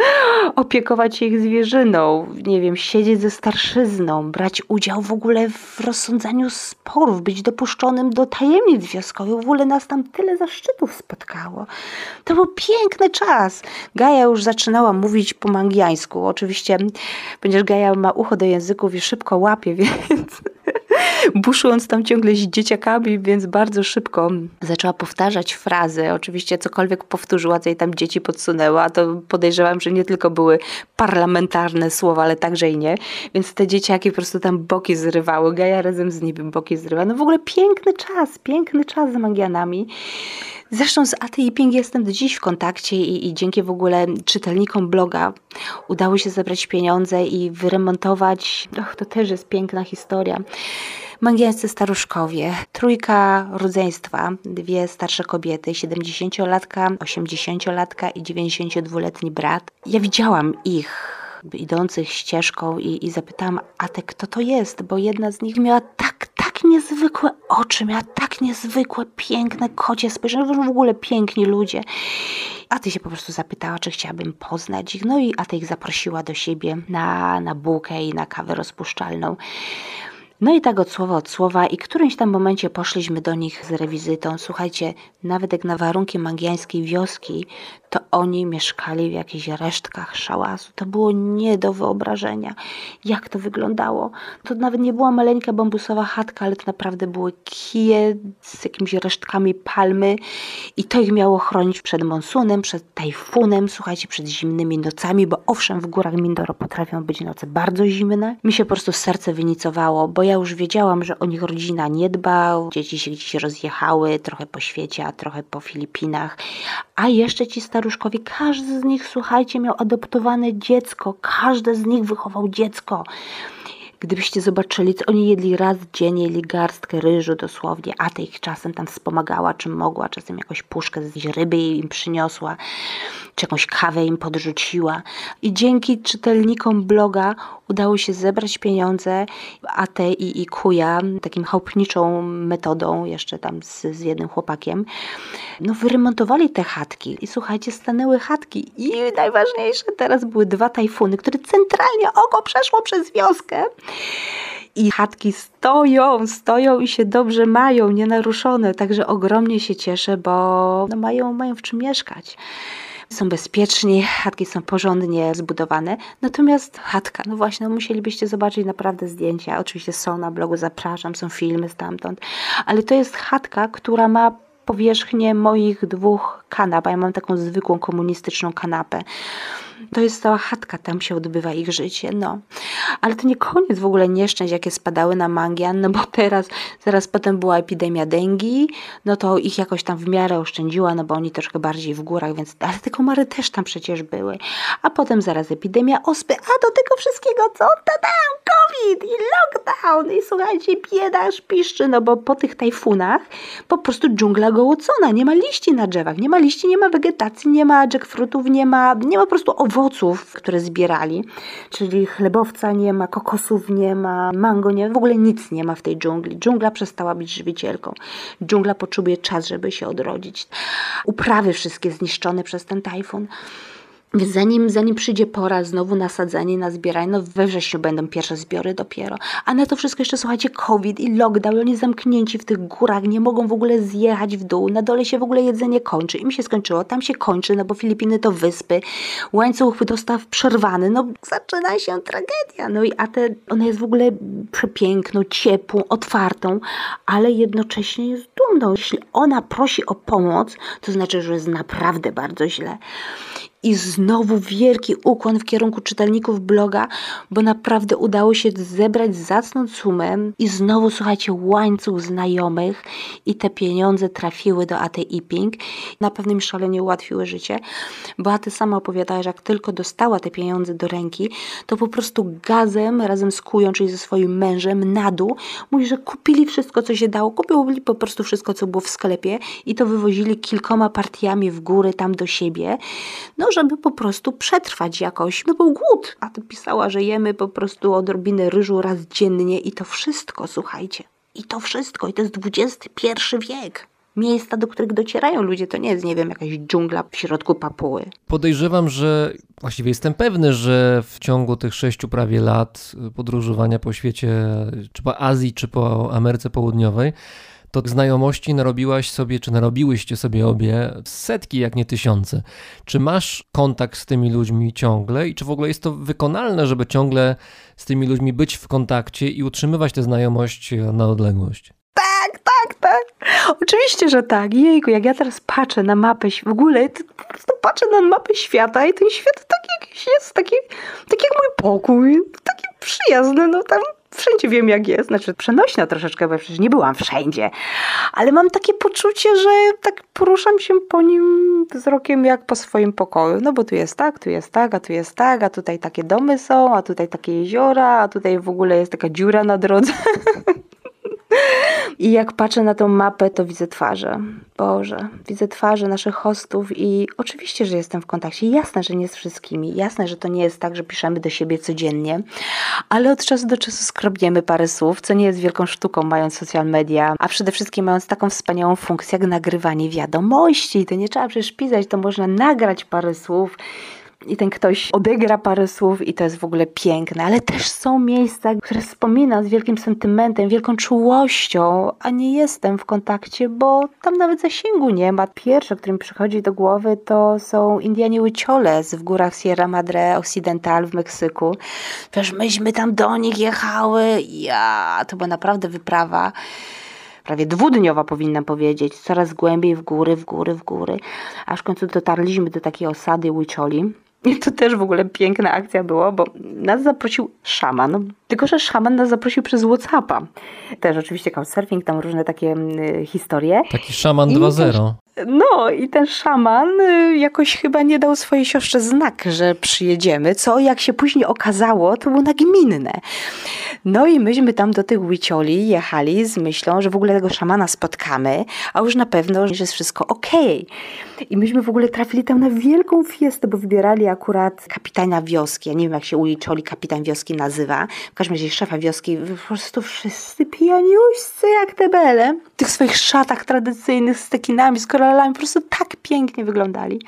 Opiekować się ich zwierzyną, nie wiem, siedzieć ze starszyzną, brać udział w ogóle w rozsądzaniu sporów, być dopuszczonym do tajemnic wioskowych. W ogóle nas tam tyle zaszczytów spotkało. To był piękny czas. Gaja już zaczynała mówić po mangiańsku. Oczywiście, ponieważ Gaja ma ucho do języków i szybko łapie, więc buszując tam ciągle z dzieciakami, więc bardzo szybko zaczęła powtarzać frazy. Oczywiście cokolwiek powtórzyła, co jej tam dzieci podsunęła, to podejrzewam, że nie tylko były parlamentarne słowa, ale także i nie. Więc te dzieciaki po prostu tam boki zrywały. Gaja razem z nimi boki zrywa. No w ogóle piękny czas, piękny czas z Magianami. Zresztą z Aty i Ping jestem do dziś w kontakcie i, i, dzięki w ogóle czytelnikom bloga udało się zebrać pieniądze i wyremontować. Och, to też jest piękna historia. Mangiańscy staruszkowie, trójka rodzeństwa, dwie starsze kobiety, 70-latka, 80-latka i 92-letni brat. Ja widziałam ich idących ścieżką i, i zapytałam Atę, kto to jest, bo jedna z nich miała tak, tak niezwykłe oczy, miała tak niezwykłe, piękne kocie spojrzenie, w ogóle piękni ludzie. A ty się po prostu zapytała, czy chciałabym poznać ich. No i Ata ich zaprosiła do siebie na, na bułkę i na kawę rozpuszczalną. No i tak od słowa od słowa i w którymś tam momencie poszliśmy do nich z rewizytą. Słuchajcie, nawet jak na warunki mangiańskiej wioski, oni mieszkali w jakichś resztkach szałasu. To było nie do wyobrażenia, jak to wyglądało. To nawet nie była maleńka bambusowa chatka, ale to naprawdę były kije z jakimiś resztkami palmy i to ich miało chronić przed monsunem, przed tajfunem, słuchajcie, przed zimnymi nocami, bo owszem, w górach Mindoro potrafią być noce bardzo zimne. Mi się po prostu serce wynicowało, bo ja już wiedziałam, że o nich rodzina nie dba, dzieci się gdzieś rozjechały, trochę po świecie, a trochę po Filipinach. A jeszcze ci staruszkowie, każdy z nich, słuchajcie, miał adoptowane dziecko, każdy z nich wychował dziecko. Gdybyście zobaczyli, co oni jedli raz dziennie, jedli garstkę ryżu dosłownie, a ta ich czasem tam wspomagała, czym mogła, czasem jakąś puszkę z ryby im przyniosła, czy jakąś kawę im podrzuciła. I dzięki czytelnikom bloga udało się zebrać pieniądze, a te i, i kuja, takim chałupniczą metodą, jeszcze tam z, z jednym chłopakiem, no wyremontowali te chatki. I słuchajcie, stanęły chatki. I najważniejsze, teraz były dwa tajfuny, które centralnie oko przeszło przez wioskę. I chatki stoją, stoją i się dobrze mają, nienaruszone. Także ogromnie się cieszę, bo no mają, mają w czym mieszkać są bezpieczni, chatki są porządnie zbudowane. Natomiast chatka, no właśnie, no musielibyście zobaczyć naprawdę zdjęcia. Oczywiście są na blogu, zapraszam, są filmy stamtąd. Ale to jest chatka, która ma powierzchnię moich dwóch kanap, a ja mam taką zwykłą komunistyczną kanapę. To jest cała chatka, tam się odbywa ich życie, no. Ale to nie koniec w ogóle nieszczęść, jakie spadały na Mangian, no bo teraz, zaraz potem była epidemia dengi, no to ich jakoś tam w miarę oszczędziła, no bo oni troszkę bardziej w górach, więc, ale te komary też tam przecież były. A potem zaraz epidemia ospy, a do tego wszystkiego co? Tada! COVID i lockdown i słuchajcie, bieda piszczy, no bo po tych tajfunach po prostu dżungla gołocona, nie ma liści na drzewach, nie ma liści, nie ma wegetacji, nie ma jackfruitów, nie ma, nie ma po prostu owoców, które zbierali, czyli chlebowca nie ma, kokosów nie ma, mango nie ma, w ogóle nic nie ma w tej dżungli. Dżungla przestała być żywicielką. Dżungla potrzebuje czas, żeby się odrodzić. Uprawy wszystkie zniszczone przez ten tajfun. Więc zanim, zanim przyjdzie pora znowu na sadzenie, na zbieranie, no we wrześniu będą pierwsze zbiory dopiero. A na to wszystko jeszcze, słuchajcie, COVID i lockdown, oni zamknięci w tych górach, nie mogą w ogóle zjechać w dół, na dole się w ogóle jedzenie kończy. Im się skończyło, tam się kończy, no bo Filipiny to wyspy, łańcuch dostaw przerwany, no zaczyna się tragedia. No i a te, ona jest w ogóle przepiękną, ciepłą, otwartą, ale jednocześnie jest dumną. Jeśli ona prosi o pomoc, to znaczy, że jest naprawdę bardzo źle. I znowu wielki ukłon w kierunku czytelników bloga, bo naprawdę udało się zebrać zacną sumę i znowu, słuchajcie, łańcuch znajomych i te pieniądze trafiły do Aty Iping. Na pewno mi szalenie ułatwiły życie, bo Aty sama opowiadała, że jak tylko dostała te pieniądze do ręki, to po prostu gazem razem z Kują, czyli ze swoim mężem na dół, mówi, że kupili wszystko, co się dało. Kupili po prostu wszystko, co było w sklepie i to wywozili kilkoma partiami w góry tam do siebie. No, żeby po prostu przetrwać jakoś. No był głód. A ty pisała, że jemy po prostu odrobinę ryżu raz dziennie i to wszystko, słuchajcie. I to wszystko. I to jest XXI wiek miejsca, do których docierają ludzie. To nie jest, nie wiem, jakaś dżungla w środku Papuły. Podejrzewam, że właściwie jestem pewny, że w ciągu tych sześciu prawie lat podróżowania po świecie, czy po Azji, czy po Ameryce Południowej, to znajomości narobiłaś sobie, czy narobiłyście sobie obie setki, jak nie tysiące. Czy masz kontakt z tymi ludźmi ciągle i czy w ogóle jest to wykonalne, żeby ciągle z tymi ludźmi być w kontakcie i utrzymywać tę znajomość na odległość? Tak, tak, tak. Oczywiście, że tak. Jejku, jak ja teraz patrzę na mapę, w ogóle po prostu patrzę na mapę świata i ten świat taki jakiś jest, taki, taki jak mój pokój, taki przyjazny, no tam wszędzie wiem jak jest, znaczy przenośna troszeczkę, bo przecież nie byłam wszędzie, ale mam takie poczucie, że tak poruszam się po nim wzrokiem jak po swoim pokoju, no bo tu jest tak, tu jest tak, a tu jest tak, a tutaj takie domy są, a tutaj takie jeziora, a tutaj w ogóle jest taka dziura na drodze. I jak patrzę na tą mapę, to widzę twarze. Boże, widzę twarze naszych hostów i oczywiście, że jestem w kontakcie. Jasne, że nie z wszystkimi. Jasne, że to nie jest tak, że piszemy do siebie codziennie, ale od czasu do czasu skrobniemy parę słów, co nie jest wielką sztuką, mając social media, a przede wszystkim mając taką wspaniałą funkcję jak nagrywanie wiadomości. To nie trzeba przecież pisać, to można nagrać parę słów i ten ktoś odegra parę słów i to jest w ogóle piękne, ale też są miejsca, które wspominam z wielkim sentymentem, wielką czułością, a nie jestem w kontakcie, bo tam nawet zasięgu nie ma. Pierwsze, które mi przychodzi do głowy, to są Indianie Huicholes w górach Sierra Madre Occidental w Meksyku. Wiesz, myśmy tam do nich jechały, ja, to była naprawdę wyprawa prawie dwudniowa powinnam powiedzieć, coraz głębiej w góry, w góry, w góry, aż w końcu dotarliśmy do takiej osady Huicholi I to też w ogóle piękna akcja była, bo nas zaprosił szaman. Tylko, że szaman nas zaprosił przez Whatsappa. Też oczywiście couchsurfing, tam różne takie y, historie. Taki szaman I 2.0. No i ten szaman y, jakoś chyba nie dał swojej siostrze znak, że przyjedziemy, co jak się później okazało, to było nagminne. No i myśmy tam do tych Wicioli jechali z myślą, że w ogóle tego szamana spotkamy, a już na pewno, że jest wszystko okej. I myśmy w ogóle trafili tam na wielką fiestę, bo wybierali akurat kapitana wioski. Ja nie wiem, jak się u Wicioli kapitan wioski nazywa. W każdym razie szefa wioski. Po prostu wszyscy pijaniuścy jak te bele. W tych swoich szatach tradycyjnych z tekinami, z koralami. Po prostu tak pięknie wyglądali.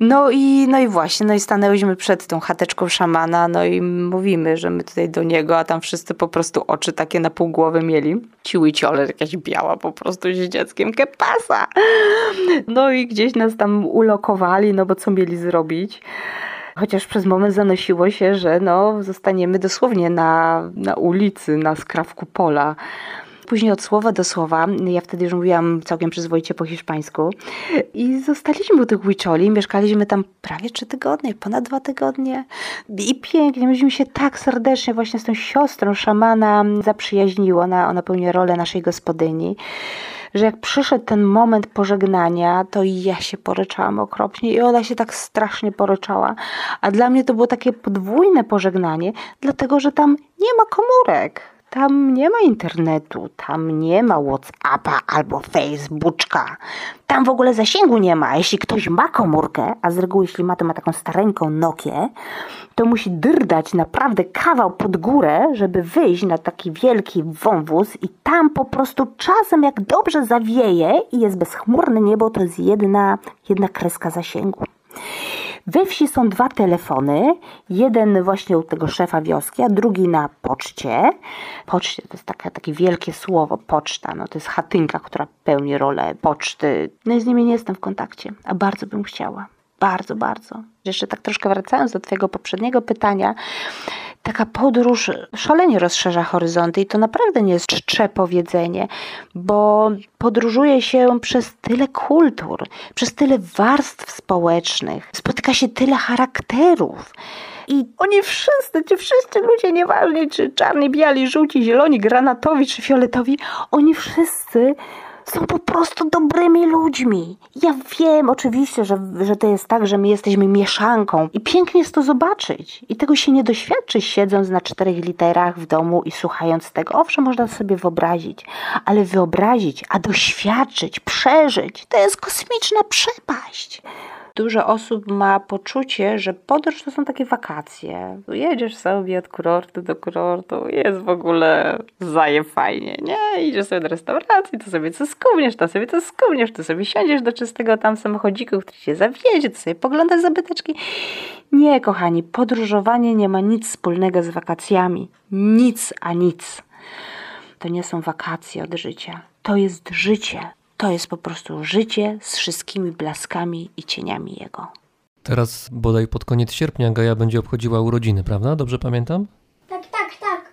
No i, no i właśnie, no i stanęłyśmy przed tą chateczką szamana, no i mówimy, że my tutaj do niego, a tam wszyscy po prostu oczy takie na pół głowy mieli. Ciły ciole, jakaś biała po prostu z dzieckiem kepasa. No i gdzieś nas tam ulokowali, no bo co mieli zrobić? Chociaż przez moment zanosiło się, że no, zostaniemy dosłownie na, na ulicy, na skrawku pola. Później od słowa do słowa, ja wtedy już mówiłam całkiem przyzwoicie po hiszpańsku i zostaliśmy u tych Huicholi, mieszkaliśmy tam prawie trzy tygodnie, ponad dwa tygodnie i pięknie, myśmy się tak serdecznie właśnie z tą siostrą szamana zaprzyjaźniło, ona, ona pełni rolę naszej gospodyni że jak przyszedł ten moment pożegnania, to ja się poryczałam okropnie i ona się tak strasznie poryczała. A dla mnie to było takie podwójne pożegnanie, dlatego że tam nie ma komórek. Tam nie ma internetu, tam nie ma Whatsappa albo Facebooka. Tam w ogóle zasięgu nie ma. Jeśli ktoś ma komórkę, a z reguły jeśli ma, to ma taką stareńką Nokię, to musi dyrdać naprawdę kawał pod górę, żeby wyjść na taki wielki wąwóz i tam po prostu czasem jak dobrze zawieje i jest bezchmurne niebo, to jest jedna, jedna kreska zasięgu. We wsi są dwa telefony. Jeden właśnie u tego szefa wioski, a drugi na poczcie. Poczcie to jest takie, takie wielkie słowo, poczta. No, to jest chatynka, która pełni rolę poczty. No i z nimi nie jestem w kontakcie, a bardzo bym chciała. Bardzo, bardzo. Jeszcze tak troszkę wracając do Twojego poprzedniego pytania, taka podróż szalenie rozszerza horyzonty i to naprawdę nie jest czcze powiedzenie, bo podróżuje się przez tyle kultur, przez tyle warstw społecznych, spotyka się tyle charakterów. I oni wszyscy, ci wszyscy ludzie, nieważne czy czarni, biali, żółci, zieloni, granatowi czy fioletowi, oni wszyscy są po prostu dobrymi ludźmi. Ja wiem oczywiście, że, że to jest tak, że my jesteśmy mieszanką i pięknie jest to zobaczyć. I tego się nie doświadczy siedząc na czterech literach w domu i słuchając tego. Owszem, można sobie wyobrazić, ale wyobrazić, a doświadczyć, przeżyć, to jest kosmiczna przepaść. Dużo osób ma poczucie, że podróż to są takie wakacje. Jedziesz sobie od kurortu do kurortu, jest w ogóle zaje fajnie, nie? Idziesz sobie do restauracji, to sobie co skubniesz, to sobie co skubniesz, to sobie siądziesz do czystego tam samochodziku, który cię zawiezie, to sobie poglądasz zabyteczki. Nie, kochani, podróżowanie nie ma nic wspólnego z wakacjami. Nic a nic. To nie są wakacje od życia. To jest życie. To jest po prostu życie z wszystkimi blaskami i cieniami jego. Teraz bodaj pod koniec sierpnia Gaja będzie obchodziła urodziny, prawda? Dobrze pamiętam? Tak, tak, tak.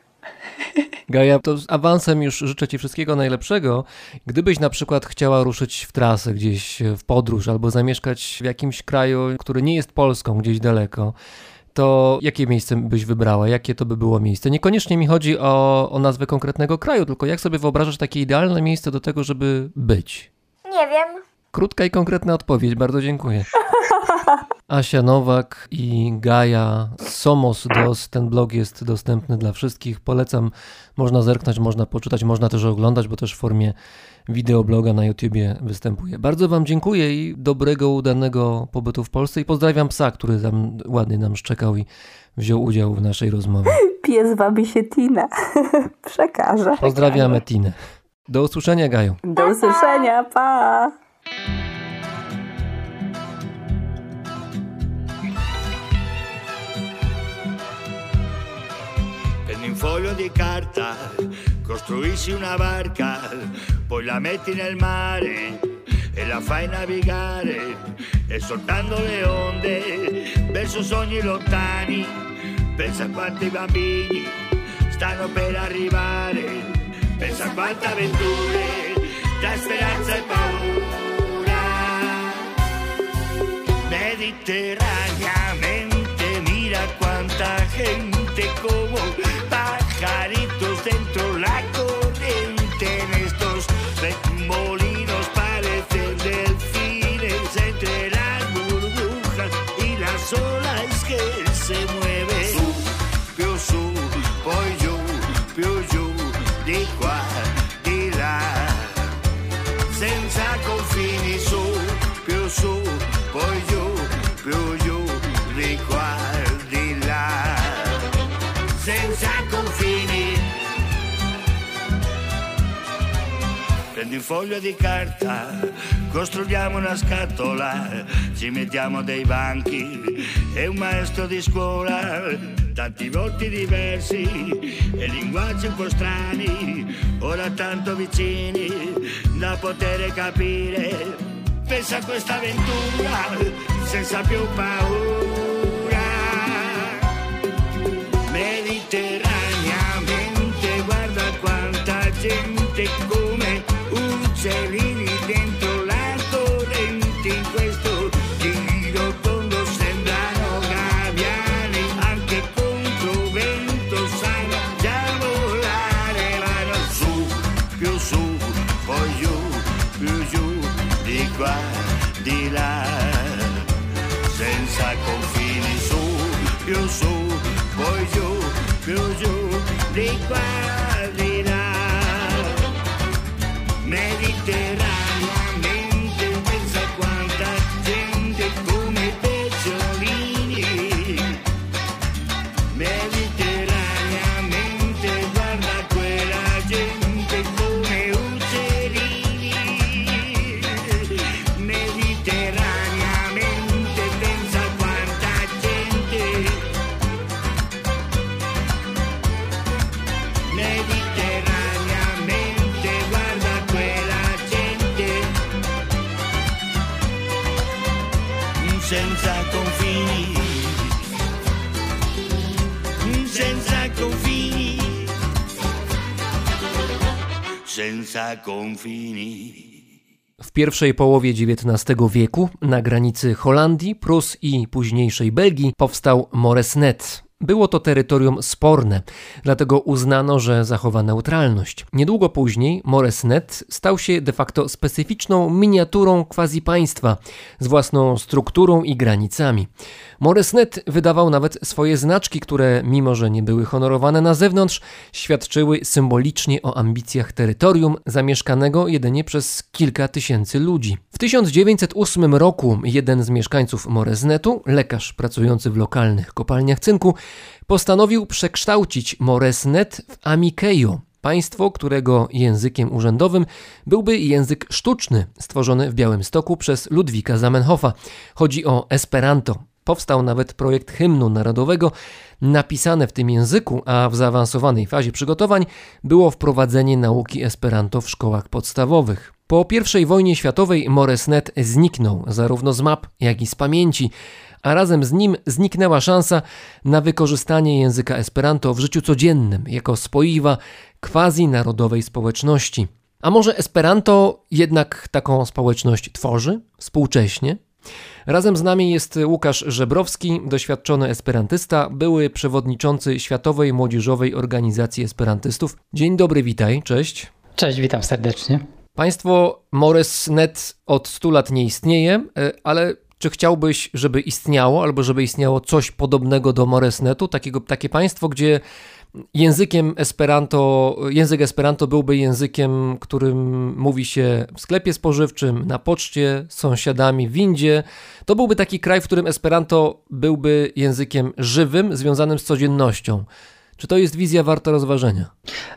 Gaja, to z awansem już życzę Ci wszystkiego najlepszego. Gdybyś na przykład chciała ruszyć w trasę gdzieś w podróż albo zamieszkać w jakimś kraju, który nie jest Polską, gdzieś daleko, to jakie miejsce byś wybrała? Jakie to by było miejsce? Niekoniecznie mi chodzi o, o nazwę konkretnego kraju, tylko jak sobie wyobrażasz takie idealne miejsce do tego, żeby być? Nie wiem. Krótka i konkretna odpowiedź, bardzo dziękuję. Asia Nowak i Gaja Somos Dos. Ten blog jest dostępny dla wszystkich. Polecam, można zerknąć, można poczytać, można też oglądać, bo też w formie wideobloga na YouTubie występuje. Bardzo Wam dziękuję i dobrego, udanego pobytu w Polsce i pozdrawiam psa, który tam ładnie nam szczekał i wziął udział w naszej rozmowie. Pies wabi się Tina. Przekażę. Pozdrawiamy Tinę. Do usłyszenia, Gaju. Do usłyszenia, pa! Foglio di carta, costruisci una barca, poi la metti nel mare e la fai navigare, e soltando le onde verso sogni lontani. Pensa quanti bambini stanno per arrivare, pensa quante avventure, tra speranza e paura. Mediterranea tanta gente Prendi un foglio di carta, costruiamo una scatola, ci mettiamo dei banchi e un maestro di scuola, tanti volti diversi e linguaggi un po' strani, ora tanto vicini da poter capire. Pensa a questa avventura senza più paura mediterraneamente guarda quanta gente come uccellini dentro la corrente in questo giro tondo sembrano gabbiani anche contro vento sanno già volare vanno su più su poi giù più giù di qua di là. Senza confini su, più su, poi giù, più giù, di qua, W pierwszej połowie XIX wieku na granicy Holandii, Prus i późniejszej Belgii powstał Moresnet. Było to terytorium sporne, dlatego uznano, że zachowa neutralność. Niedługo później Moresnet stał się de facto specyficzną miniaturą quasi państwa z własną strukturą i granicami. Moresnet wydawał nawet swoje znaczki, które, mimo że nie były honorowane na zewnątrz, świadczyły symbolicznie o ambicjach terytorium zamieszkanego jedynie przez kilka tysięcy ludzi. W 1908 roku jeden z mieszkańców Moresnetu, lekarz pracujący w lokalnych kopalniach cynku, postanowił przekształcić Moresnet w Amikejo, państwo, którego językiem urzędowym byłby język sztuczny, stworzony w Białymstoku przez Ludwika Zamenhofa. Chodzi o Esperanto. Powstał nawet projekt hymnu narodowego napisane w tym języku, a w zaawansowanej fazie przygotowań było wprowadzenie nauki Esperanto w szkołach podstawowych. Po I wojnie światowej Moresnet zniknął zarówno z map, jak i z pamięci, a razem z nim zniknęła szansa na wykorzystanie języka Esperanto w życiu codziennym jako spoiwa quasi-narodowej społeczności. A może Esperanto jednak taką społeczność tworzy współcześnie? Razem z nami jest Łukasz Żebrowski, doświadczony esperantysta, były przewodniczący Światowej Młodzieżowej Organizacji Esperantystów. Dzień dobry, witaj, cześć. Cześć, witam serdecznie. Państwo Moresnet od 100 lat nie istnieje, e, ale czy chciałbyś, żeby istniało, albo żeby istniało coś podobnego do Moresnetu, takiego, takie państwo, gdzie językiem Esperanto, język Esperanto byłby językiem, którym mówi się w sklepie spożywczym, na poczcie, z sąsiadami, w windzie. To byłby taki kraj, w którym Esperanto byłby językiem żywym, związanym z codziennością. Czy to jest wizja warta rozważenia?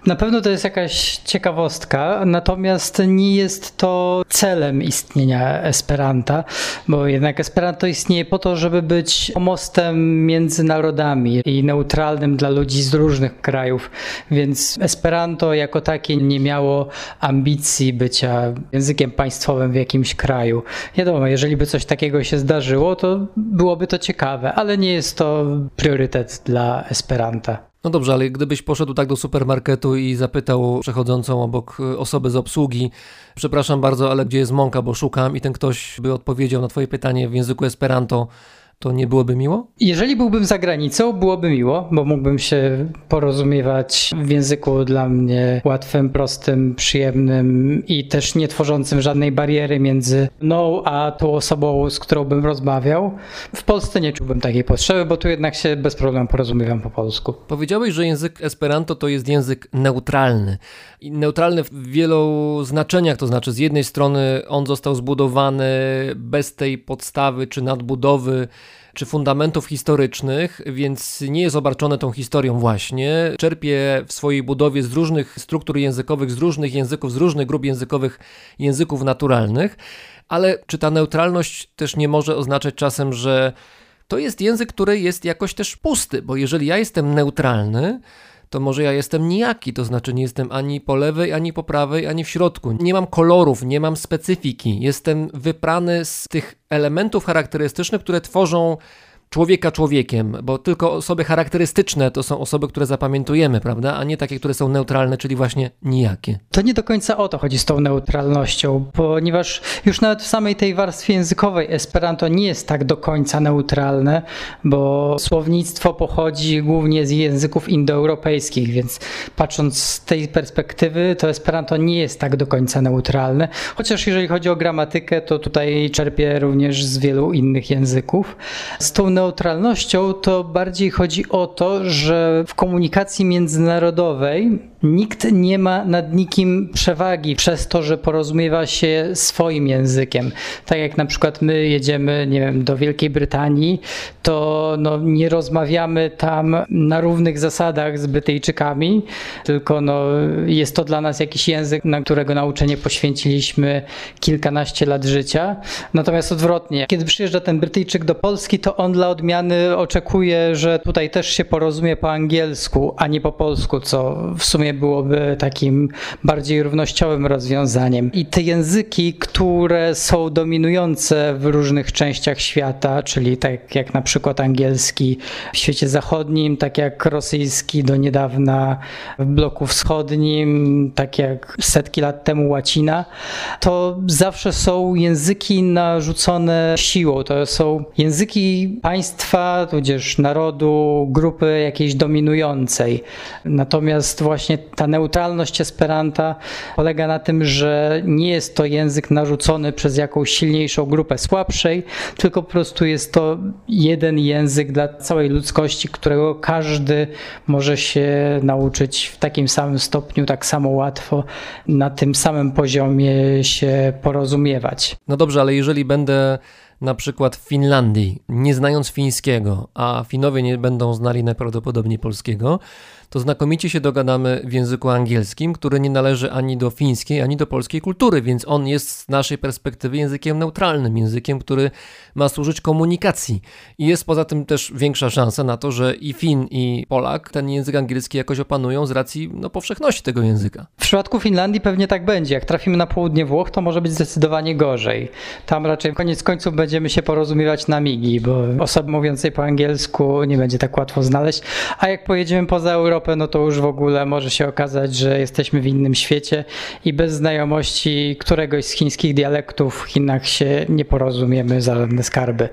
Na pewno to jest jakaś ciekawostka, natomiast nie jest to celem istnienia Esperanta, bo jednak Esperanto istnieje po to, żeby być mostem między narodami i neutralnym dla ludzi z różnych krajów, więc Esperanto jako takie nie miało ambicji bycia językiem państwowym w jakimś kraju. Wiadomo, jeżeli by coś takiego się zdarzyło, to byłoby to ciekawe, ale nie jest to priorytet dla Esperanta. No dobrze, ale gdybyś poszedł tak do supermarketu i zapytał przechodzącą obok osoby z obsługi, przepraszam bardzo, ale gdzie jest mąka, bo szukam, i ten ktoś by odpowiedział na Twoje pytanie w języku Esperanto, to nie byłoby miło? Jeżeli byłbym za granicą, byłoby miło, bo mógłbym się porozumiewać w języku dla mnie łatwym, prostym, przyjemnym i też nie tworzącym żadnej bariery między mną a tą osobą, z którą bym rozmawiał. W Polsce nie czułbym takiej potrzeby, bo tu jednak się bez problemu porozumiewam po polsku. Powiedziałeś, że język Esperanto to jest język neutralny. I neutralny w wielu znaczeniach, to znaczy z jednej strony on został zbudowany bez tej podstawy czy nadbudowy czy fundamentów historycznych, więc nie jest obarczone tą historią właśnie. Czerpie w swojej budowie z różnych struktur językowych, z różnych języków, z różnych grup językowych, języków naturalnych, ale czy ta neutralność też nie może oznaczać czasem, że to jest język, który jest jakoś też pusty, bo jeżeli ja jestem neutralny, to może ja jestem nijaki, to znaczy nie jestem ani po lewej, ani po prawej, ani w środku. Nie mam kolorów, nie mam specyfiki. Jestem wyprany z tych elementów charakterystycznych, które tworzą człowieka człowiekiem, bo tylko osoby charakterystyczne to są osoby, które zapamiętujemy, prawda, a nie takie, które są neutralne, czyli właśnie nijakie. To nie do końca o to chodzi z tą neutralnością, ponieważ już nawet w samej tej warstwie językowej Esperanto nie jest tak do końca neutralne, bo słownictwo pochodzi głównie z języków indoeuropejskich, więc patrząc z tej perspektywy, to Esperanto nie jest tak do końca neutralne, chociaż jeżeli chodzi o gramatykę, to tutaj czerpie również z wielu innych języków. Z tą neutralnością to bardziej chodzi o to, że w komunikacji międzynarodowej nikt nie ma nad nikim przewagi przez to, że porozumiewa się swoim językiem. Tak jak na przykład my jedziemy, nie wiem, do Wielkiej Brytanii, to no, nie rozmawiamy tam na równych zasadach z Brytyjczykami, tylko no, jest to dla nas jakiś język, na którego nauczenie poświęciliśmy kilkanaście lat życia. Natomiast odwrotnie, kiedy przyjeżdża ten Brytyjczyk do Polski, to on dla odmiany oczekuje, że tutaj też się porozumie po angielsku, a nie po polsku, co w sumie byłoby takim bardziej równościowym rozwiązaniem. I te języki, które są dominujące w różnych częściach świata, czyli tak jak na przykład angielski w świecie zachodnim, tak jak rosyjski do niedawna w bloku wschodnim, tak jak setki lat temu łacina, to zawsze są języki narzucone siłą. To są języki państwa, tudzież narodu, grupy jakiejś dominującej. Natomiast właśnie ta neutralność Esperanta polega na tym, że nie jest to język narzucony przez jakąś silniejszą grupę słabszej, tylko po prostu jest to jeden język dla całej ludzkości, którego każdy może się nauczyć w takim samym stopniu, tak samo łatwo, na tym samym poziomie się porozumiewać. No dobrze, ale jeżeli będę na przykład w Finlandii, nie znając fińskiego, a Finowie nie będą znali najprawdopodobniej polskiego, to znakomicie się dogadamy w języku angielskim, który nie należy ani do fińskiej, ani do polskiej kultury, więc on jest z naszej perspektywy językiem neutralnym, językiem, który ma służyć komunikacji. I jest poza tym też większa szansa na to, że i Fin, i Polak ten język angielski jakoś opanują z racji no, powszechności tego języka. W przypadku Finlandii pewnie tak będzie. Jak trafimy na południe Włoch, to może być zdecydowanie gorzej. Tam raczej koniec końców będziemy się porozumiewać na migi, bo osoby mówiącej po angielsku nie będzie tak łatwo znaleźć. A jak pojedziemy poza Europę, Europę, no to już w ogóle może się okazać, że jesteśmy w innym świecie i bez znajomości któregoś z chińskich dialektów w Chinach się nie porozumiemy za żadne skarby.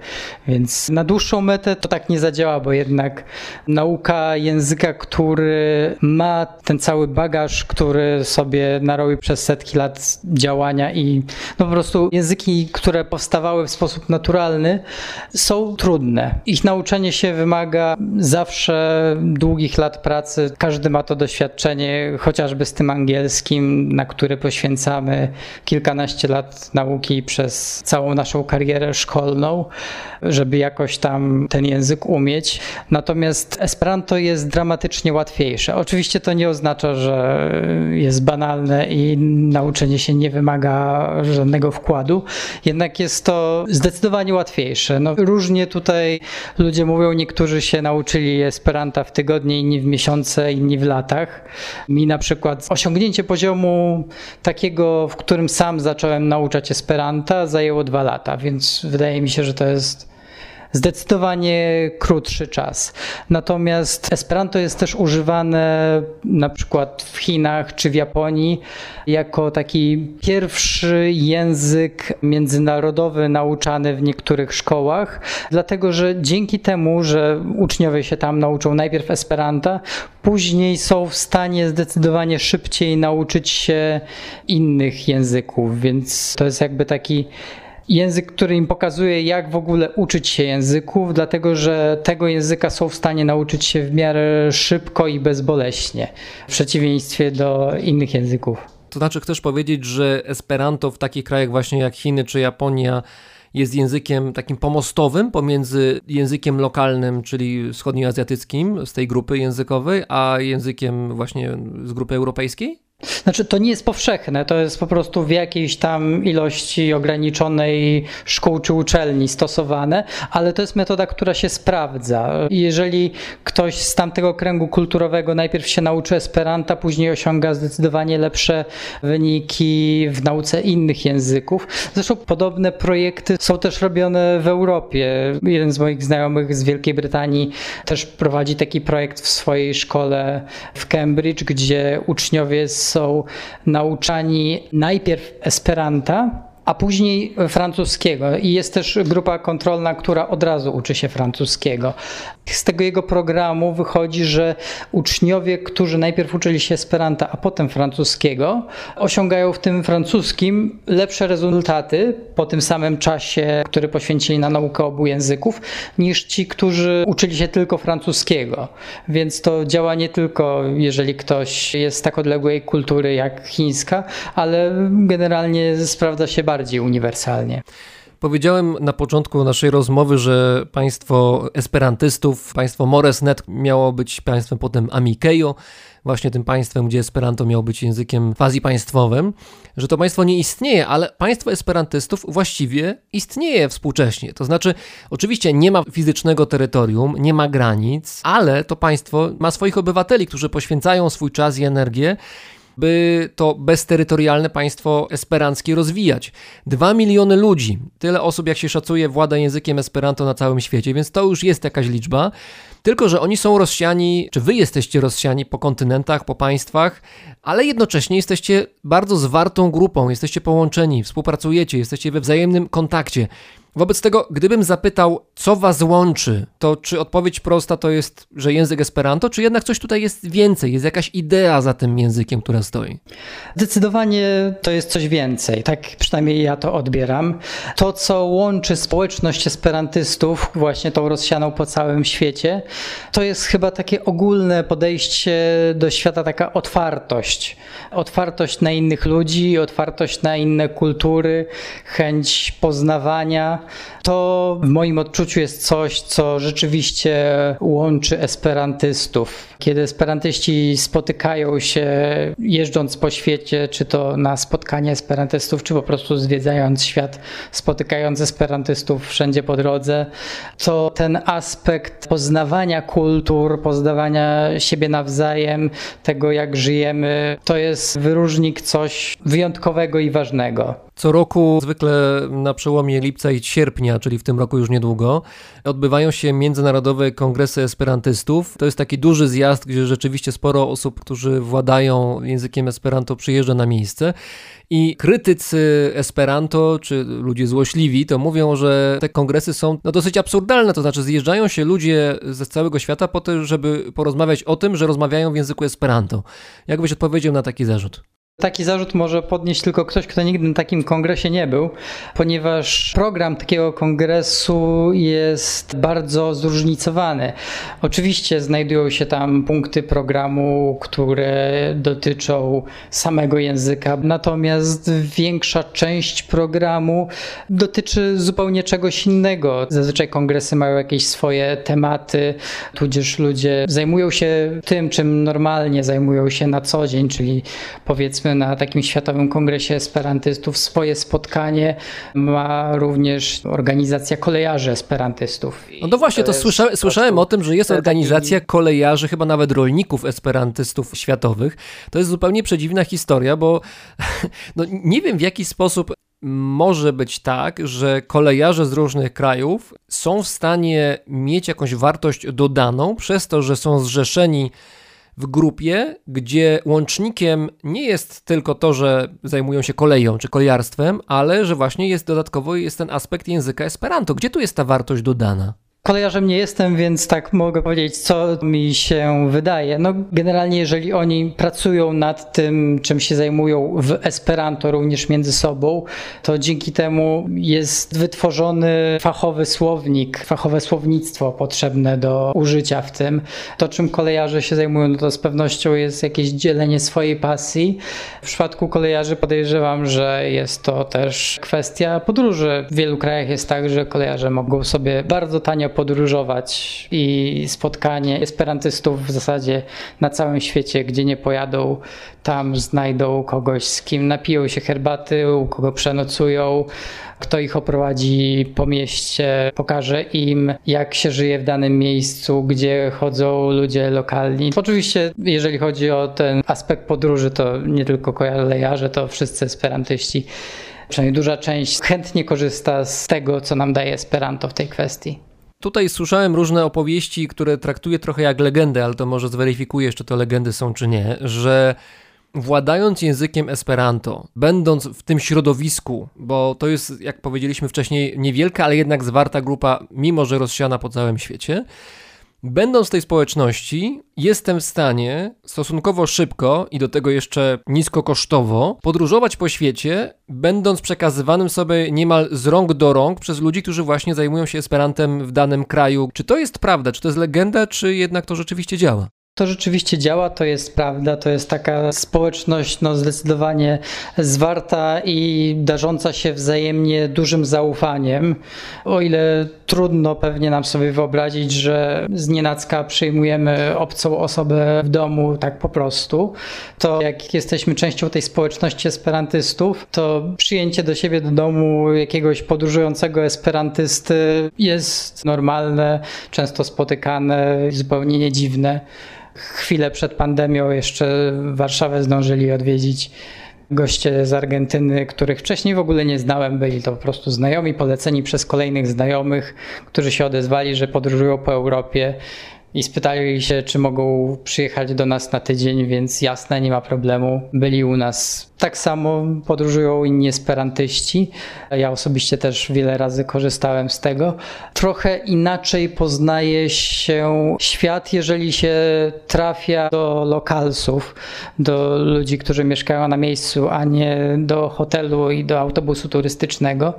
Więc na dłuższą metę to tak nie zadziała, bo jednak nauka języka, który ma ten cały bagaż, który sobie narobił przez setki lat działania i no po prostu języki, które powstawały w sposób naturalny, są trudne. Ich nauczenie się wymaga zawsze długich lat pracy każdy ma to doświadczenie, chociażby z tym angielskim, na który poświęcamy kilkanaście lat nauki przez całą naszą karierę szkolną, żeby jakoś tam ten język umieć. Natomiast Esperanto jest dramatycznie łatwiejsze. Oczywiście to nie oznacza, że jest banalne i nauczenie się nie wymaga żadnego wkładu, jednak jest to zdecydowanie łatwiejsze. No, różnie tutaj ludzie mówią, niektórzy się nauczyli Esperanta w tygodnie, inni w miesiącu miesiące, inni w latach. Mi na przykład osiągnięcie poziomu takiego, w którym sam zacząłem nauczać Esperanta, zajęło dwa lata, więc wydaje mi się, że to jest zdecydowanie krótszy czas. Natomiast Esperanto jest też używane na przykład w Chinach czy w Japonii jako taki pierwszy język międzynarodowy nauczany w niektórych szkołach, dlatego że dzięki temu, że uczniowie się tam nauczą najpierw Esperanta, później są w stanie zdecydowanie szybciej nauczyć się innych języków, więc to jest jakby taki język, który im pokazuje, jak w ogóle uczyć się języków, dlatego że tego języka są w stanie nauczyć się w miarę szybko i bezboleśnie, w przeciwieństwie do innych języków. To znaczy, chcesz powiedzieć, że Esperanto w takich krajach właśnie jak Chiny czy Japonia jest językiem takim pomostowym pomiędzy językiem lokalnym, czyli wschodnioazjatyckim z tej grupy językowej, a językiem właśnie z grupy europejskiej? Znaczy, to nie jest powszechne, to jest po prostu w jakiejś tam ilości ograniczonej szkół czy uczelni stosowane, ale to jest metoda, która się sprawdza. Jeżeli ktoś z tamtego kręgu kulturowego najpierw się nauczy Esperanta, później osiąga zdecydowanie lepsze wyniki w nauce innych języków. Zresztą podobne projekty są też robione w Europie. Jeden z moich znajomych z Wielkiej Brytanii też prowadzi taki projekt w swojej szkole w Cambridge, gdzie uczniowie z są nauczani najpierw Esperanta, a później francuskiego. I jest też grupa kontrolna, która od razu uczy się francuskiego. Z tego jego programu wychodzi, że uczniowie, którzy najpierw uczyli się Esperanta, a potem francuskiego, osiągają w tym francuskim lepsze rezultaty po tym samym czasie, który poświęcili na naukę obu języków, niż ci, którzy uczyli się tylko francuskiego. Więc to działa nie tylko, jeżeli ktoś jest z tak odległej kultury jak chińska, ale generalnie sprawdza się bardziej bardziej uniwersalnie. Powiedziałem na początku naszej rozmowy, że państwo esperantystów, państwo Moresnet miało być państwem potem Amikejo, właśnie tym państwem, gdzie Esperanto miało być językiem quasi państwowym, że to państwo nie istnieje, ale państwo esperantystów właściwie istnieje współcześnie. To znaczy, oczywiście nie ma fizycznego terytorium, nie ma granic, ale to państwo ma swoich obywateli, którzy poświęcają swój czas i energię by to bezterytorialne państwo esperanckie rozwijać. Dwa miliony ludzi, tyle osób jak się szacuje włada językiem esperanto na całym świecie, więc to już jest jakaś liczba. Tylko, że oni są rozsiani, czy wy jesteście rozsiani po kontynentach, po państwach, ale jednocześnie jesteście bardzo zwartą grupą, jesteście połączeni, współpracujecie, jesteście we wzajemnym kontakcie. Wobec tego, gdybym zapytał, co was łączy, to czy odpowiedź prosta to jest, że język Esperanto, czy jednak coś tutaj jest więcej, jest jakaś idea za tym językiem, która stoi? Zdecydowanie to jest coś więcej, tak przynajmniej ja to odbieram. To, co łączy społeczność esperantystów, właśnie tą rozsianą po całym świecie, to jest chyba takie ogólne podejście do świata, taka otwartość. Otwartość na innych ludzi, otwartość na inne kultury, chęć poznawania to w moim odczuciu jest coś, co rzeczywiście łączy esperantystów. Kiedy esperantyści spotykają się jeżdżąc po świecie, czy to na spotkanie esperantystów, czy po prostu zwiedzając świat, spotykając esperantystów wszędzie po drodze, to ten aspekt poznawania kultur, poznawania siebie nawzajem, tego jak żyjemy, to jest wyróżnik coś wyjątkowego i ważnego. Co roku, zwykle na przełomie lipca i sierpnia, czyli w tym roku już niedługo, odbywają się międzynarodowe kongresy esperantystów. To jest taki duży zjazd, gdzie rzeczywiście sporo osób, którzy władają językiem esperanto, przyjeżdża na miejsce. I krytycy Esperanto, czy ludzie złośliwi, to mówią, że te kongresy są no, dosyć absurdalne. To znaczy, zjeżdżają się ludzie ze całego świata po to, żeby porozmawiać o tym, że rozmawiają w języku Esperanto. Jak byś odpowiedział na taki zarzut? Taki zarzut może podnieść tylko ktoś, kto nigdy na takim kongresie nie był, ponieważ program takiego kongresu jest bardzo zróżnicowany. Oczywiście znajdują się tam punkty programu, które dotyczą samego języka, natomiast większa część programu dotyczy zupełnie czegoś innego. Zazwyczaj kongresy mają jakieś swoje tematy, tudzież ludzie zajmują się tym, czym normalnie zajmują się na co dzień, czyli powiedzmy na takim Światowym Kongresie Esperantystów swoje spotkanie ma również organizacja kolejarzy esperantystów. No to właśnie, to, to słysza, słyszałem o tym, że jest organizacja kolejarzy, chyba nawet rolników esperantystów światowych. To jest zupełnie przedziwna historia, bo no, nie wiem w jaki sposób może być tak, że kolejarze z różnych krajów są w stanie mieć jakąś wartość dodaną przez to, że są zrzeszeni w grupie, gdzie łącznikiem nie jest tylko to, że zajmują się koleją czy kolejarstwem, ale że właśnie jest dodatkowo jest ten aspekt języka Esperanto. Gdzie tu jest ta wartość dodana? Kolejarzem nie jestem, więc tak mogę powiedzieć, co mi się wydaje. No, generalnie, jeżeli oni pracują nad tym, czym się zajmują w Esperanto również między sobą, to dzięki temu jest wytworzony fachowy słownik, fachowe słownictwo potrzebne do użycia w tym. To, czym kolejarze się zajmują, no to z pewnością jest jakieś dzielenie swojej pasji. W przypadku kolejarzy podejrzewam, że jest to też kwestia podróży. W wielu krajach jest tak, że kolejarze mogą sobie bardzo tanio podróżować i spotkanie esperantystów w zasadzie na całym świecie, gdzie nie pojadą, tam znajdą kogoś, z kim napiją się herbaty, u kogo przenocują, kto ich oprowadzi po mieście, pokaże im, jak się żyje w danym miejscu, gdzie chodzą ludzie lokalni. Oczywiście, jeżeli chodzi o ten aspekt podróży, to nie tylko kolejarze, to wszyscy esperantyści przynajmniej duża część chętnie korzysta z tego, co nam daje Esperanto w tej kwestii. Tutaj słyszałem różne opowieści, które traktuję trochę jak legendę, ale to może zweryfikujesz, czy to legendy są, czy nie, że władając językiem Esperanto, będąc w tym środowisku, bo to jest, jak powiedzieliśmy wcześniej, niewielka, ale jednak zwarta grupa, mimo że rozsiana po całym świecie, Będąc w tej społeczności, jestem w stanie stosunkowo szybko i do tego jeszcze niskokosztowo podróżować po świecie, będąc przekazywanym sobie niemal z rąk do rąk przez ludzi, którzy właśnie zajmują się Esperantem w danym kraju. Czy to jest prawda? Czy to jest legenda, czy jednak to rzeczywiście działa? To rzeczywiście działa, to jest prawda, to jest taka społeczność no, zdecydowanie zwarta i darząca się wzajemnie dużym zaufaniem. O ile trudno pewnie nam sobie wyobrazić, że z nienacka przyjmujemy obcą osobę w domu tak po prostu, to jak jesteśmy częścią tej społeczności esperantystów, to przyjęcie do siebie do domu jakiegoś podróżującego esperantysty jest normalne, często spotykane, zupełnie nie dziwne chwilę przed pandemią jeszcze Warszawę zdążyli odwiedzić goście z Argentyny, których wcześniej w ogóle nie znałem. Byli to po prostu znajomi, poleceni przez kolejnych znajomych, którzy się odezwali, że podróżują po Europie i spytali się, czy mogą przyjechać do nas na tydzień, więc jasne, nie ma problemu. Byli u nas. Tak samo podróżują inni esperantyści. Ja osobiście też wiele razy korzystałem z tego. Trochę inaczej poznaje się świat, jeżeli się trafia do lokalsów, do ludzi, którzy mieszkają na miejscu, a nie do hotelu i do autobusu turystycznego.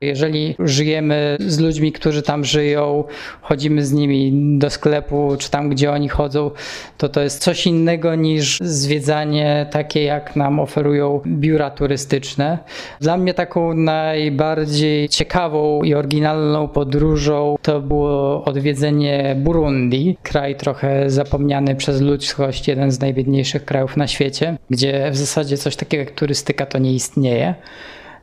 Jeżeli żyjemy z ludźmi, którzy tam żyją, chodzimy z nimi do sklepu, czy tam, gdzie oni chodzą, to to jest coś innego niż zwiedzanie takie, jak nam oferują biura turystyczne. Dla mnie taką najbardziej ciekawą i oryginalną podróżą to było odwiedzenie Burundi, kraj trochę zapomniany przez ludzkość, jeden z najbiedniejszych krajów na świecie, gdzie w zasadzie coś takiego jak turystyka to nie istnieje.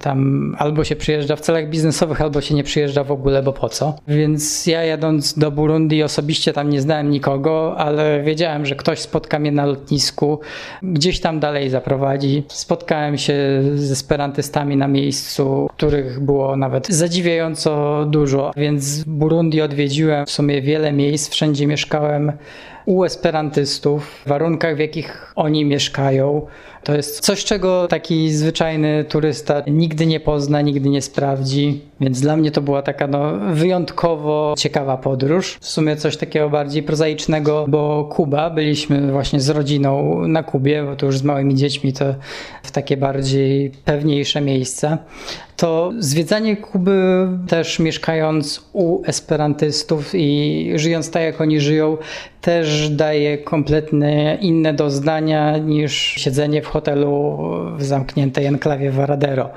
Tam albo się przyjeżdża w celach biznesowych, albo się nie przyjeżdża w ogóle, bo po co. Więc ja jadąc do Burundi osobiście tam nie znałem nikogo, ale wiedziałem, że ktoś spotka mnie na lotnisku, gdzieś tam dalej zaprowadzi. Spotkałem się z esperantystami na miejscu, których było nawet zadziwiająco dużo, więc Burundi odwiedziłem w sumie wiele miejsc, wszędzie mieszkałem u esperantystów, w warunkach, w jakich oni mieszkają. To jest coś, czego taki zwyczajny turysta nigdy nie pozna, nigdy nie sprawdzi. Więc dla mnie to była taka no, wyjątkowo ciekawa podróż. W sumie coś takiego bardziej prozaicznego, bo Kuba, byliśmy właśnie z rodziną na Kubie, bo to już z małymi dziećmi to w takie bardziej pewniejsze miejsca to zwiedzanie Kuby też mieszkając u esperantystów i żyjąc tak jak oni żyją, też daje kompletnie inne doznania niż siedzenie w hotelu w zamkniętej enklawie Varadero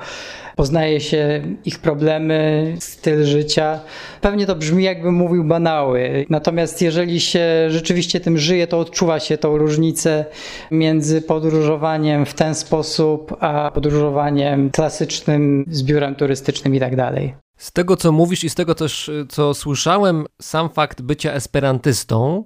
poznaje się ich problemy, styl życia. Pewnie to brzmi jakbym mówił banały. Natomiast jeżeli się rzeczywiście tym żyje, to odczuwa się tą różnicę między podróżowaniem w ten sposób, a podróżowaniem klasycznym z biurem turystycznym i tak dalej. Z tego, co mówisz i z tego też, co słyszałem, sam fakt bycia esperantystą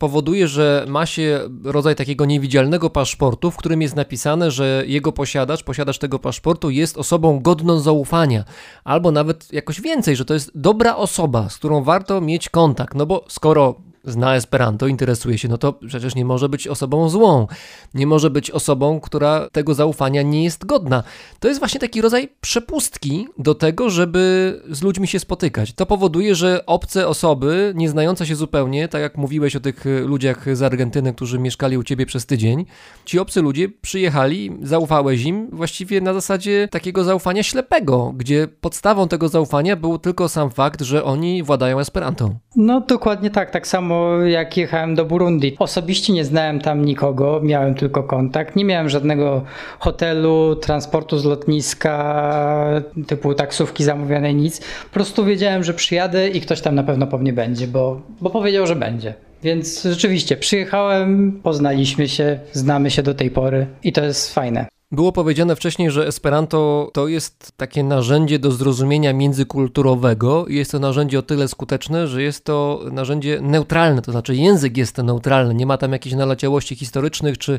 powoduje, że ma się rodzaj takiego niewidzialnego paszportu, w którym jest napisane, że jego posiadacz, posiadacz tego paszportu jest osobą godną zaufania, albo nawet jakoś więcej, że to jest dobra osoba, z którą warto mieć kontakt. No bo skoro zna Esperanto, interesuje się, no to przecież nie może być osobą złą. Nie może być osobą, która tego zaufania nie jest godna. To jest właśnie taki rodzaj przepustki do tego, żeby z ludźmi się spotykać. To powoduje, że obce osoby, nie znające się zupełnie, tak jak mówiłeś o tych ludziach z Argentyny, którzy mieszkali u ciebie przez tydzień, ci obcy ludzie przyjechali, zaufałeś im właściwie na zasadzie takiego zaufania ślepego, gdzie podstawą tego zaufania był tylko sam fakt, że oni władają Esperanto. No dokładnie tak, tak samo samo jak jechałem do Burundi. Osobiście nie znałem tam nikogo, miałem tylko kontakt. Nie miałem żadnego hotelu, transportu z lotniska, typu taksówki zamówionej, nic. Po prostu wiedziałem, że przyjadę i ktoś tam na pewno po mnie będzie, bo, bo powiedział, że będzie. Więc rzeczywiście przyjechałem, poznaliśmy się, znamy się do tej pory i to jest fajne. Było powiedziane wcześniej, że Esperanto to jest takie narzędzie do zrozumienia międzykulturowego i jest to narzędzie o tyle skuteczne, że jest to narzędzie neutralne, to znaczy język jest neutralny, nie ma tam jakichś naleciałości historycznych czy,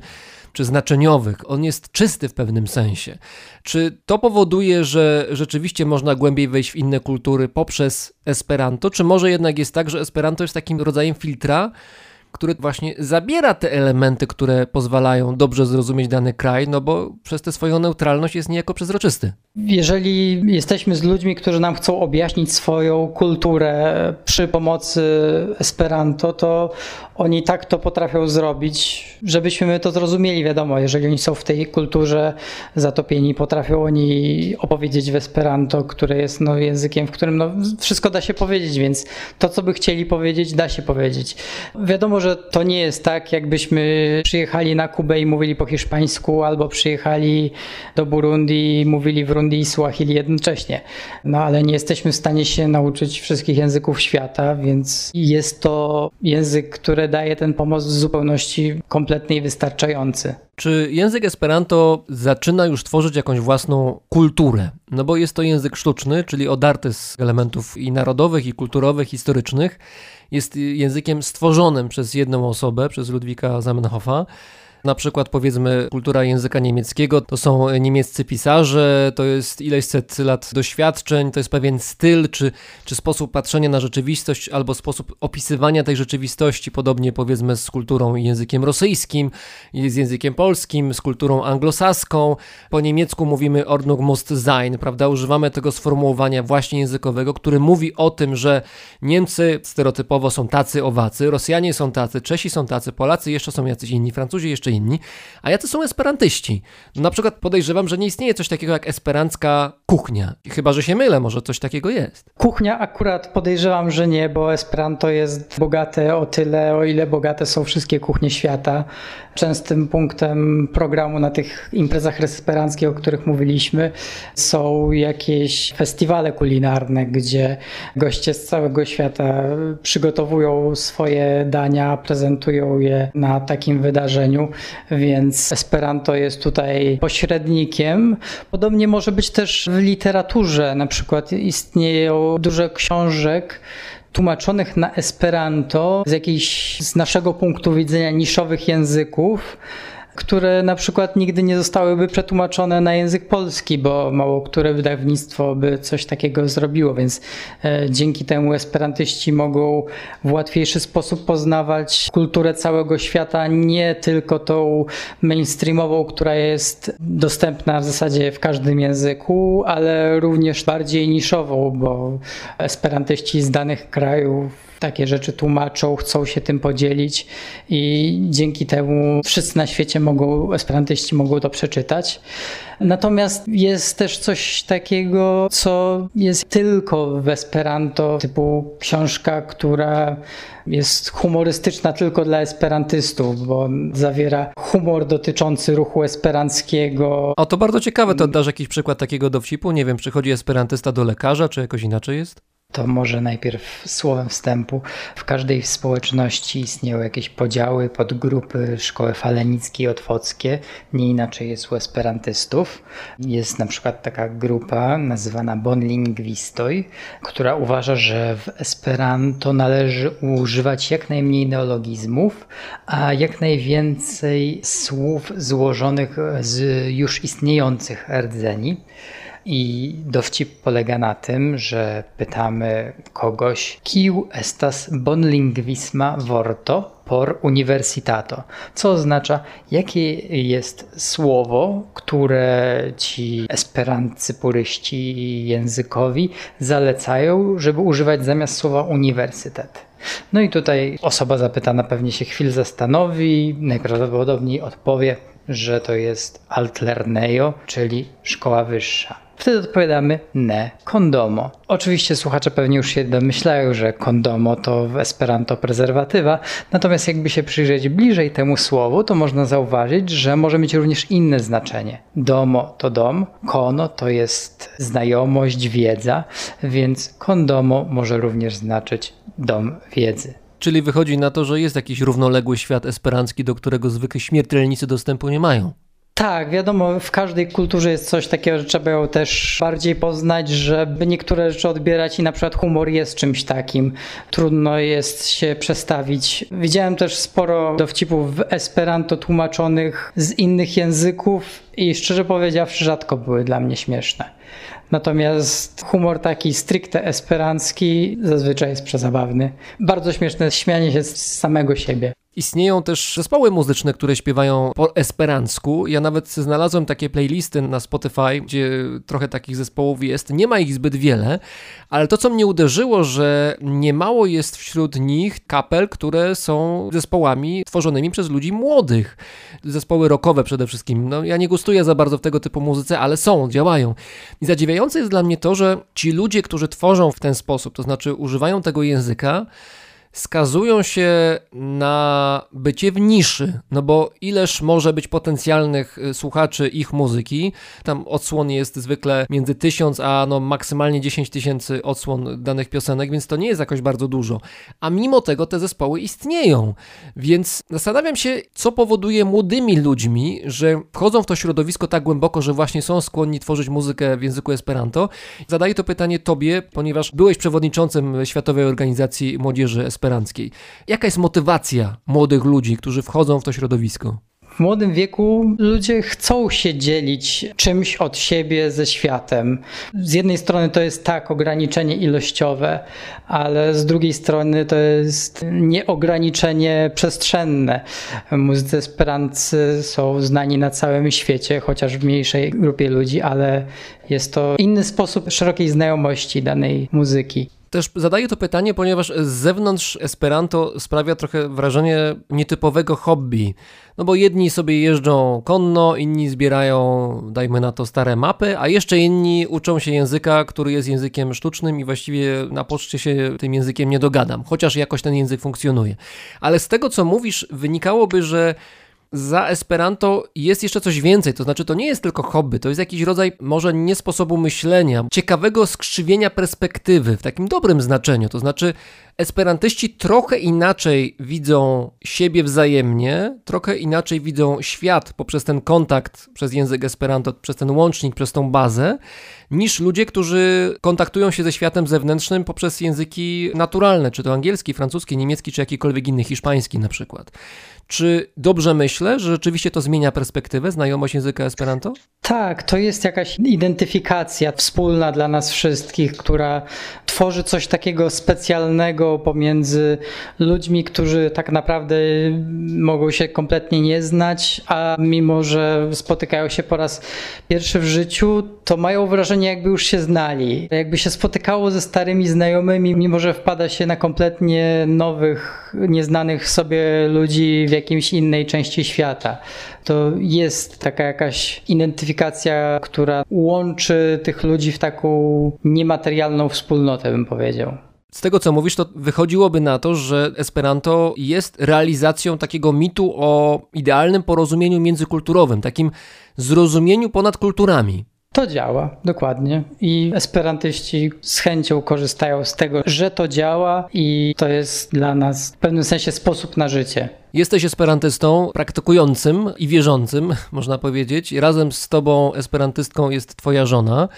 czy znaczeniowych. On jest czysty w pewnym sensie. Czy to powoduje, że rzeczywiście można głębiej wejść w inne kultury poprzez Esperanto, czy może jednak jest tak, że Esperanto jest takim rodzajem filtra, który właśnie zabiera te elementy, które pozwalają dobrze zrozumieć dany kraj, no bo przez tę swoją neutralność jest niejako przezroczysty. Jeżeli jesteśmy z ludźmi, którzy nam chcą objaśnić swoją kulturę przy pomocy Esperanto, to oni tak to potrafią zrobić, żebyśmy to zrozumieli. Wiadomo, jeżeli oni są w tej kulturze zatopieni, potrafią oni opowiedzieć w Esperanto, które jest no, językiem, w którym no, wszystko da się powiedzieć, więc to, co by chcieli powiedzieć, da się powiedzieć. Wiadomo, że to nie jest tak, jakbyśmy przyjechali na Kubę i mówili po hiszpańsku, albo przyjechali do Burundi i mówili w Rundi i Swahili jednocześnie. No ale nie jesteśmy w stanie się nauczyć wszystkich języków świata, więc jest to język, który daje ten pomoc w zupełności kompletny i wystarczający. Czy język Esperanto zaczyna już tworzyć jakąś własną kulturę? No bo jest to język sztuczny, czyli odarty z elementów i narodowych, i kulturowych, historycznych jest językiem stworzonym przez jedną osobę, przez Ludwika Zamenhofa. Na przykład powiedzmy kultura języka niemieckiego to są niemieccy pisarze, to jest ileś set lat doświadczeń, to jest pewien styl czy, czy sposób patrzenia na rzeczywistość albo sposób opisywania tej rzeczywistości, podobnie powiedzmy z kulturą i językiem rosyjskim, z językiem polskim, z kulturą anglosaską. Po niemiecku mówimy Ordnung muss sein, prawda? Używamy tego sformułowania właśnie językowego, który mówi o tym, że Niemcy stereotypowo są tacy owacy, Rosjanie są tacy, Czesi są tacy, Polacy jeszcze są jacyś inni, Francuzi jeszcze inni, a jacy są esperantyści? No, na przykład podejrzewam, że nie istnieje coś takiego jak esperancka kuchnia. Chyba, że się mylę, może coś takiego jest. Kuchnia akurat podejrzewam, że nie, bo Esperanto jest bogate o tyle, o ile bogate są wszystkie kuchnie świata. Częstym punktem programu na tych imprezach esperanckich, o których mówiliśmy, są jakieś festiwale kulinarne, gdzie goście z całego świata przygotowują swoje dania, prezentują je na takim wydarzeniu więc Esperanto jest tutaj pośrednikiem. Podobnie może być też w literaturze, na przykład istnieją dużo książek, tłumaczonych na Esperanto z jakichś z naszego punktu widzenia niszowych języków które na przykład nigdy nie zostałyby przetłumaczone na język polski, bo mało które wydawnictwo by coś takiego zrobiło, więc e, dzięki temu esperantyści mogą w łatwiejszy sposób poznawać kulturę całego świata, nie tylko tą mainstreamową, która jest dostępna w zasadzie w każdym języku, ale również bardziej niszową, bo esperantyści z danych krajów takie rzeczy tłumaczą, chcą się tym podzielić i dzięki temu wszyscy na świecie mogą, esperantyści mogą to przeczytać. Natomiast jest też coś takiego, co jest tylko w Esperanto, typu książka, która jest humorystyczna tylko dla esperantystów, bo zawiera humor dotyczący ruchu esperanckiego. O, to bardzo ciekawe, to dasz jakiś przykład takiego dowcipu? Nie wiem, przychodzi esperantysta do lekarza, czy jakoś inaczej jest? To może najpierw słowem wstępu. W każdej społeczności istnieją jakieś podziały, podgrupy szkoły falenickie i otwockie. Nie inaczej jest u esperantystów. Jest na przykład taka grupa nazywana bonlingwistoj, która uważa, że w esperanto należy używać jak najmniej neologizmów, a jak najwięcej słów złożonych z już istniejących rdzeni. I dowcip polega na tym, że pytamy kogoś, kiu estas bonlingvisma vorto por universitato, co oznacza, jakie jest słowo, które ci esperancy puryści językowi zalecają, żeby używać zamiast słowa uniwersytet. No i tutaj osoba zapytana pewnie się chwil zastanowi, najprawdopodobniej odpowie, że to jest altlernejo, czyli szkoła wyższa. Wtedy odpowiadamy ne kondomo. Oczywiście słuchacze pewnie już się domyślają, że kondomo to w esperanto prezerwatywa, natomiast jakby się przyjrzeć bliżej temu słowu, to można zauważyć, że może mieć również inne znaczenie. Domo to dom, kono to jest znajomość, wiedza, więc kondomo może również znaczyć dom wiedzy. Czyli wychodzi na to, że jest jakiś równoległy świat esperancki, do którego zwykli śmiertelnicy dostępu nie mają. Tak, wiadomo, w każdej kulturze jest coś takiego, że trzeba ją też bardziej poznać, żeby niektóre rzeczy odbierać i na przykład humor jest czymś takim. Trudno jest się przestawić. Widziałem też sporo dowcipów w Esperanto tłumaczonych z innych języków i szczerze powiedziawszy rzadko były dla mnie śmieszne. Natomiast humor taki stricte esperancki zazwyczaj jest przezabawny. Bardzo śmieszne śmianie się z samego siebie. Istnieją też zespoły muzyczne, które śpiewają po esperancku. Ja nawet znalazłem takie playlisty na Spotify, gdzie trochę takich zespołów jest. Nie ma ich zbyt wiele, ale to, co mnie uderzyło, że niemało jest wśród nich kapel, które są zespołami tworzonymi przez ludzi młodych. Zespoły rockowe przede wszystkim. No, ja nie gustuję za bardzo w tego typu muzyce, ale są, działają. I zadziwiające jest dla mnie to, że ci ludzie, którzy tworzą w ten sposób, to znaczy używają tego języka, skazują się na bycie w niszy, no bo ileż może być potencjalnych y, słuchaczy ich muzyki, tam odsłon jest zwykle między 1000 a no maksymalnie 10 tysięcy odsłon danych piosenek, więc to nie jest jakoś bardzo dużo, a mimo tego te zespoły istnieją, więc zastanawiam się, co powoduje młodymi ludźmi, że wchodzą w to środowisko tak głęboko, że właśnie są skłonni tworzyć muzykę w języku Esperanto. Zadaję to pytanie tobie, ponieważ byłeś przewodniczącym Światowej Organizacji Młodzieży Esperanto, esperanckiej. Jaka jest motywacja młodych ludzi, którzy wchodzą w to środowisko? W młodym wieku ludzie chcą się dzielić czymś od siebie ze światem. Z jednej strony to jest tak ograniczenie ilościowe, ale z drugiej strony to jest nieograniczenie przestrzenne. Muzycy esperancy są znani na całym świecie, chociaż w mniejszej grupie ludzi, ale jest to inny sposób szerokiej znajomości danej muzyki. Też zadaję to pytanie, ponieważ z zewnątrz Esperanto sprawia trochę wrażenie nietypowego hobby. No bo jedni sobie jeżdżą konno, inni zbierają, dajmy na to, stare mapy, a jeszcze inni uczą się języka, który jest językiem sztucznym i właściwie na poczcie się tym językiem nie dogadam, chociaż jakoś ten język funkcjonuje. Ale z tego, co mówisz, wynikałoby, że za Esperanto jest jeszcze coś więcej, to znaczy to nie jest tylko hobby, to jest jakiś rodzaj może nie sposobu myślenia, ciekawego skrzywienia perspektywy w takim dobrym znaczeniu, to znaczy esperantyści trochę inaczej widzą siebie wzajemnie, trochę inaczej widzą świat poprzez ten kontakt przez język Esperanto, przez ten łącznik, przez tą bazę, niż ludzie, którzy kontaktują się ze światem zewnętrznym poprzez języki naturalne, czy to angielski, francuski, niemiecki, czy jakikolwiek inny, hiszpański na przykład. Czy dobrze myślę, że rzeczywiście to zmienia perspektywę, znajomość języka Esperanto? Tak, to jest jakaś identyfikacja wspólna dla nas wszystkich, która tworzy coś takiego specjalnego pomiędzy ludźmi, którzy tak naprawdę mogą się kompletnie nie znać, a mimo, że spotykają się po raz pierwszy w życiu, to mają wrażenie, jakby już się znali. Jakby się spotykało ze starymi znajomymi, mimo że wpada się na kompletnie nowych, nieznanych sobie ludzi w jakiejś innej części świata. To jest taka jakaś identyfikacja, która łączy tych ludzi w taką niematerialną wspólnotę, bym powiedział. Z tego co mówisz, to wychodziłoby na to, że Esperanto jest realizacją takiego mitu o idealnym porozumieniu międzykulturowym, takim zrozumieniu ponad kulturami. To działa, dokładnie. I esperantyści z chęcią korzystają z tego, że to działa i to jest dla nas w pewnym sensie sposób na życie. Jesteś esperantystą praktykującym i wierzącym, można powiedzieć. Razem z tobą esperantystką jest twoja żona.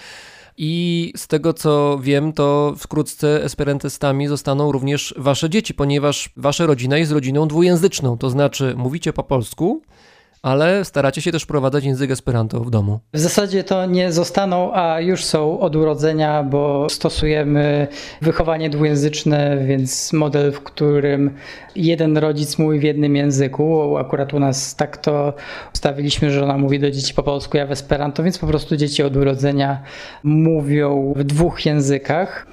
I z tego co wiem, to wkrótce esperantystami zostaną również wasze dzieci, ponieważ wasza rodzina jest rodziną dwujęzyczną, to znaczy mówicie po polsku, ale staracie się też wprowadzać język Esperanto w domu. W zasadzie to nie zostaną, a już są od urodzenia, bo stosujemy wychowanie dwujęzyczne, więc model, w którym jeden rodzic mówi w jednym języku. Akurat u nas tak to ustawiliśmy, że ona mówi do dzieci po polsku, ja w Esperanto, więc po prostu dzieci od urodzenia mówią w dwóch językach.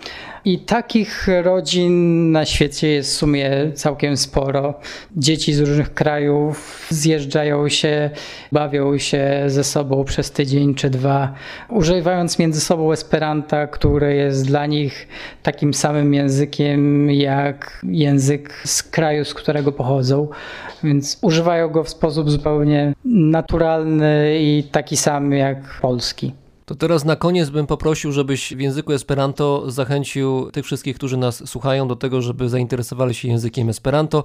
I takich rodzin na świecie jest w sumie całkiem sporo. Dzieci z różnych krajów zjeżdżają się, bawią się ze sobą przez tydzień czy dwa, używając między sobą Esperanta, który jest dla nich takim samym językiem jak język z kraju, z którego pochodzą. Więc używają go w sposób zupełnie naturalny i taki sam jak polski. To teraz na koniec bym poprosił, żebyś w języku Esperanto zachęcił tych wszystkich, którzy nas słuchają, do tego, żeby zainteresowali się językiem Esperanto.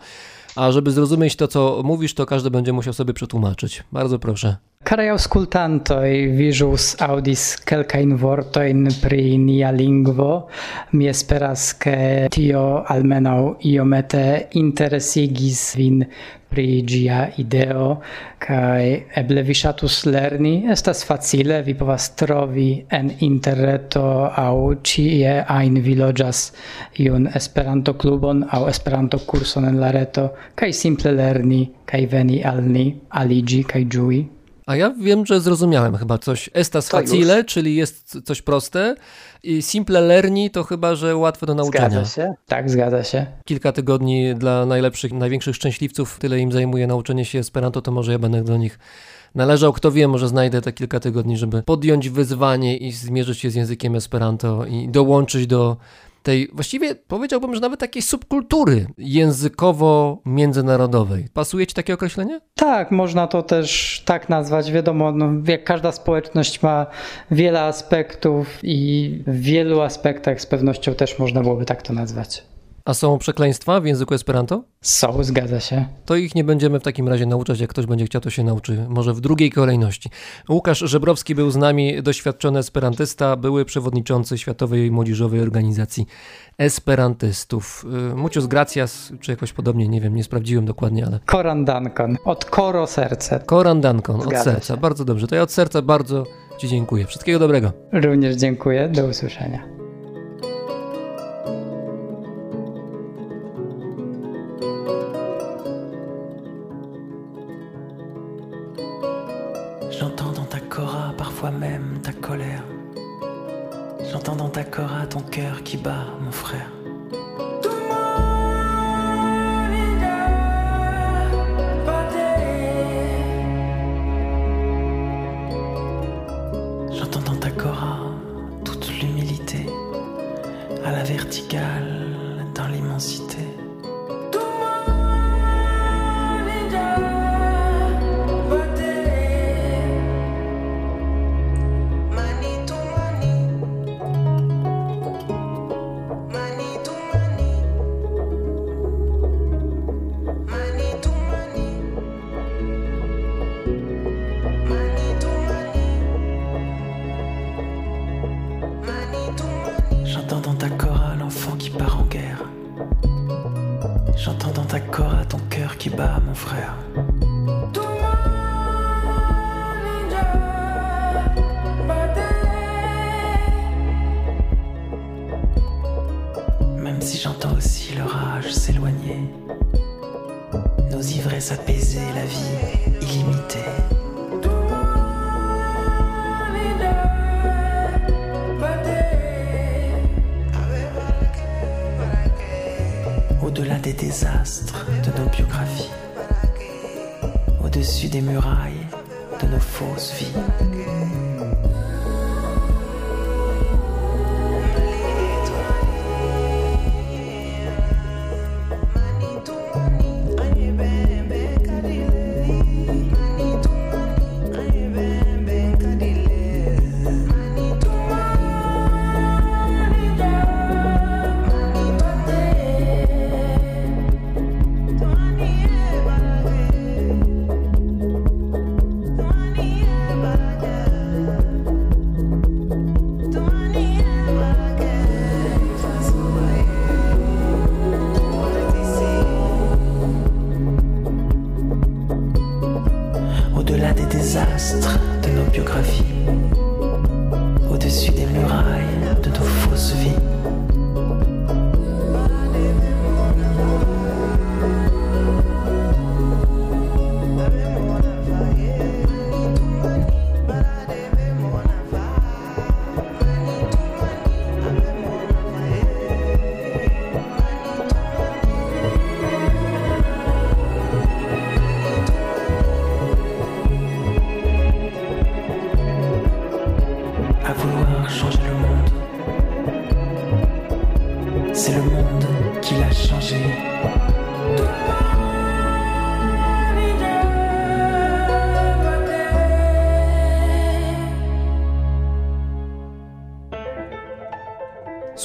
A żeby zrozumieć to, co mówisz, to każdy będzie musiał sobie przetłumaczyć. Bardzo proszę. Cari auscultantoi, vi jus audis quelcain vortoin pri nia lingvo. Mi esperas che tio almenau iomete interesigis vin pri gia ideo, cae eble vi shatus lerni. Estas facile, vi povas trovi en interreto au cie ain vi loĝas iun Esperanto-klubon au Esperanto-kurson en la reto, cae simple lerni, cae veni al ni, aligi, cae giui. A ja wiem, że zrozumiałem chyba coś. Estas już. facile, czyli jest coś proste. I simple lerni to chyba, że łatwe do nauczenia. Zgadza się? Tak, zgadza się. Kilka tygodni dla najlepszych, największych szczęśliwców, tyle im zajmuje nauczenie się Esperanto, to może ja będę do nich należał. Kto wie, może znajdę te kilka tygodni, żeby podjąć wyzwanie i zmierzyć się z językiem Esperanto i dołączyć do tej, właściwie powiedziałbym, że nawet takiej subkultury językowo-międzynarodowej. Pasuje ci takie określenie? Tak, można to też tak nazwać. Wiadomo, no, jak każda społeczność ma wiele aspektów i w wielu aspektach z pewnością też można byłoby tak to nazwać. A są przekleństwa w języku Esperanto? Są, zgadza się. To ich nie będziemy w takim razie nauczać. Jak ktoś będzie chciał, to się nauczy. Może w drugiej kolejności. Łukasz Żebrowski był z nami, doświadczony esperantysta, były przewodniczący Światowej Młodzieżowej Organizacji Esperantystów. Y, Muchos gracias, czy jakoś podobnie, nie wiem, nie sprawdziłem dokładnie, ale Koran Duncan, od Koro Serce. Koran Dankon, od serca. Bardzo dobrze. To ja od serca bardzo Ci dziękuję. Wszystkiego dobrego. Również dziękuję, do usłyszenia. Cora parfois même ta colère. J'entends dans ta cora ton cœur qui bat, mon frère.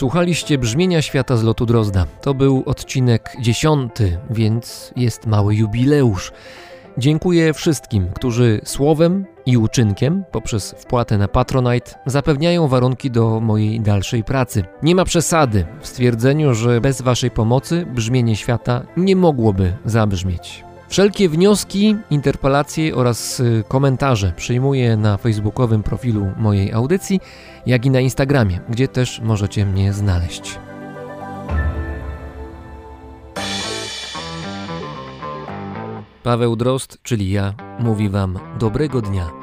Słuchaliście brzmienia świata z lotu Drozda. To był odcinek dziesiąty, więc jest mały jubileusz. Dziękuję wszystkim, którzy słowem i uczynkiem poprzez wpłatę na Patronite zapewniają warunki do mojej dalszej pracy. Nie ma przesady w stwierdzeniu, że bez Waszej pomocy brzmienie świata nie mogłoby zabrzmieć. Wszelkie wnioski, interpelacje oraz y, komentarze przyjmuję na facebookowym profilu mojej audycji, jak i na Instagramie, gdzie też możecie mnie znaleźć. Paweł Drozd, czyli ja, mówi Wam dobrego dnia.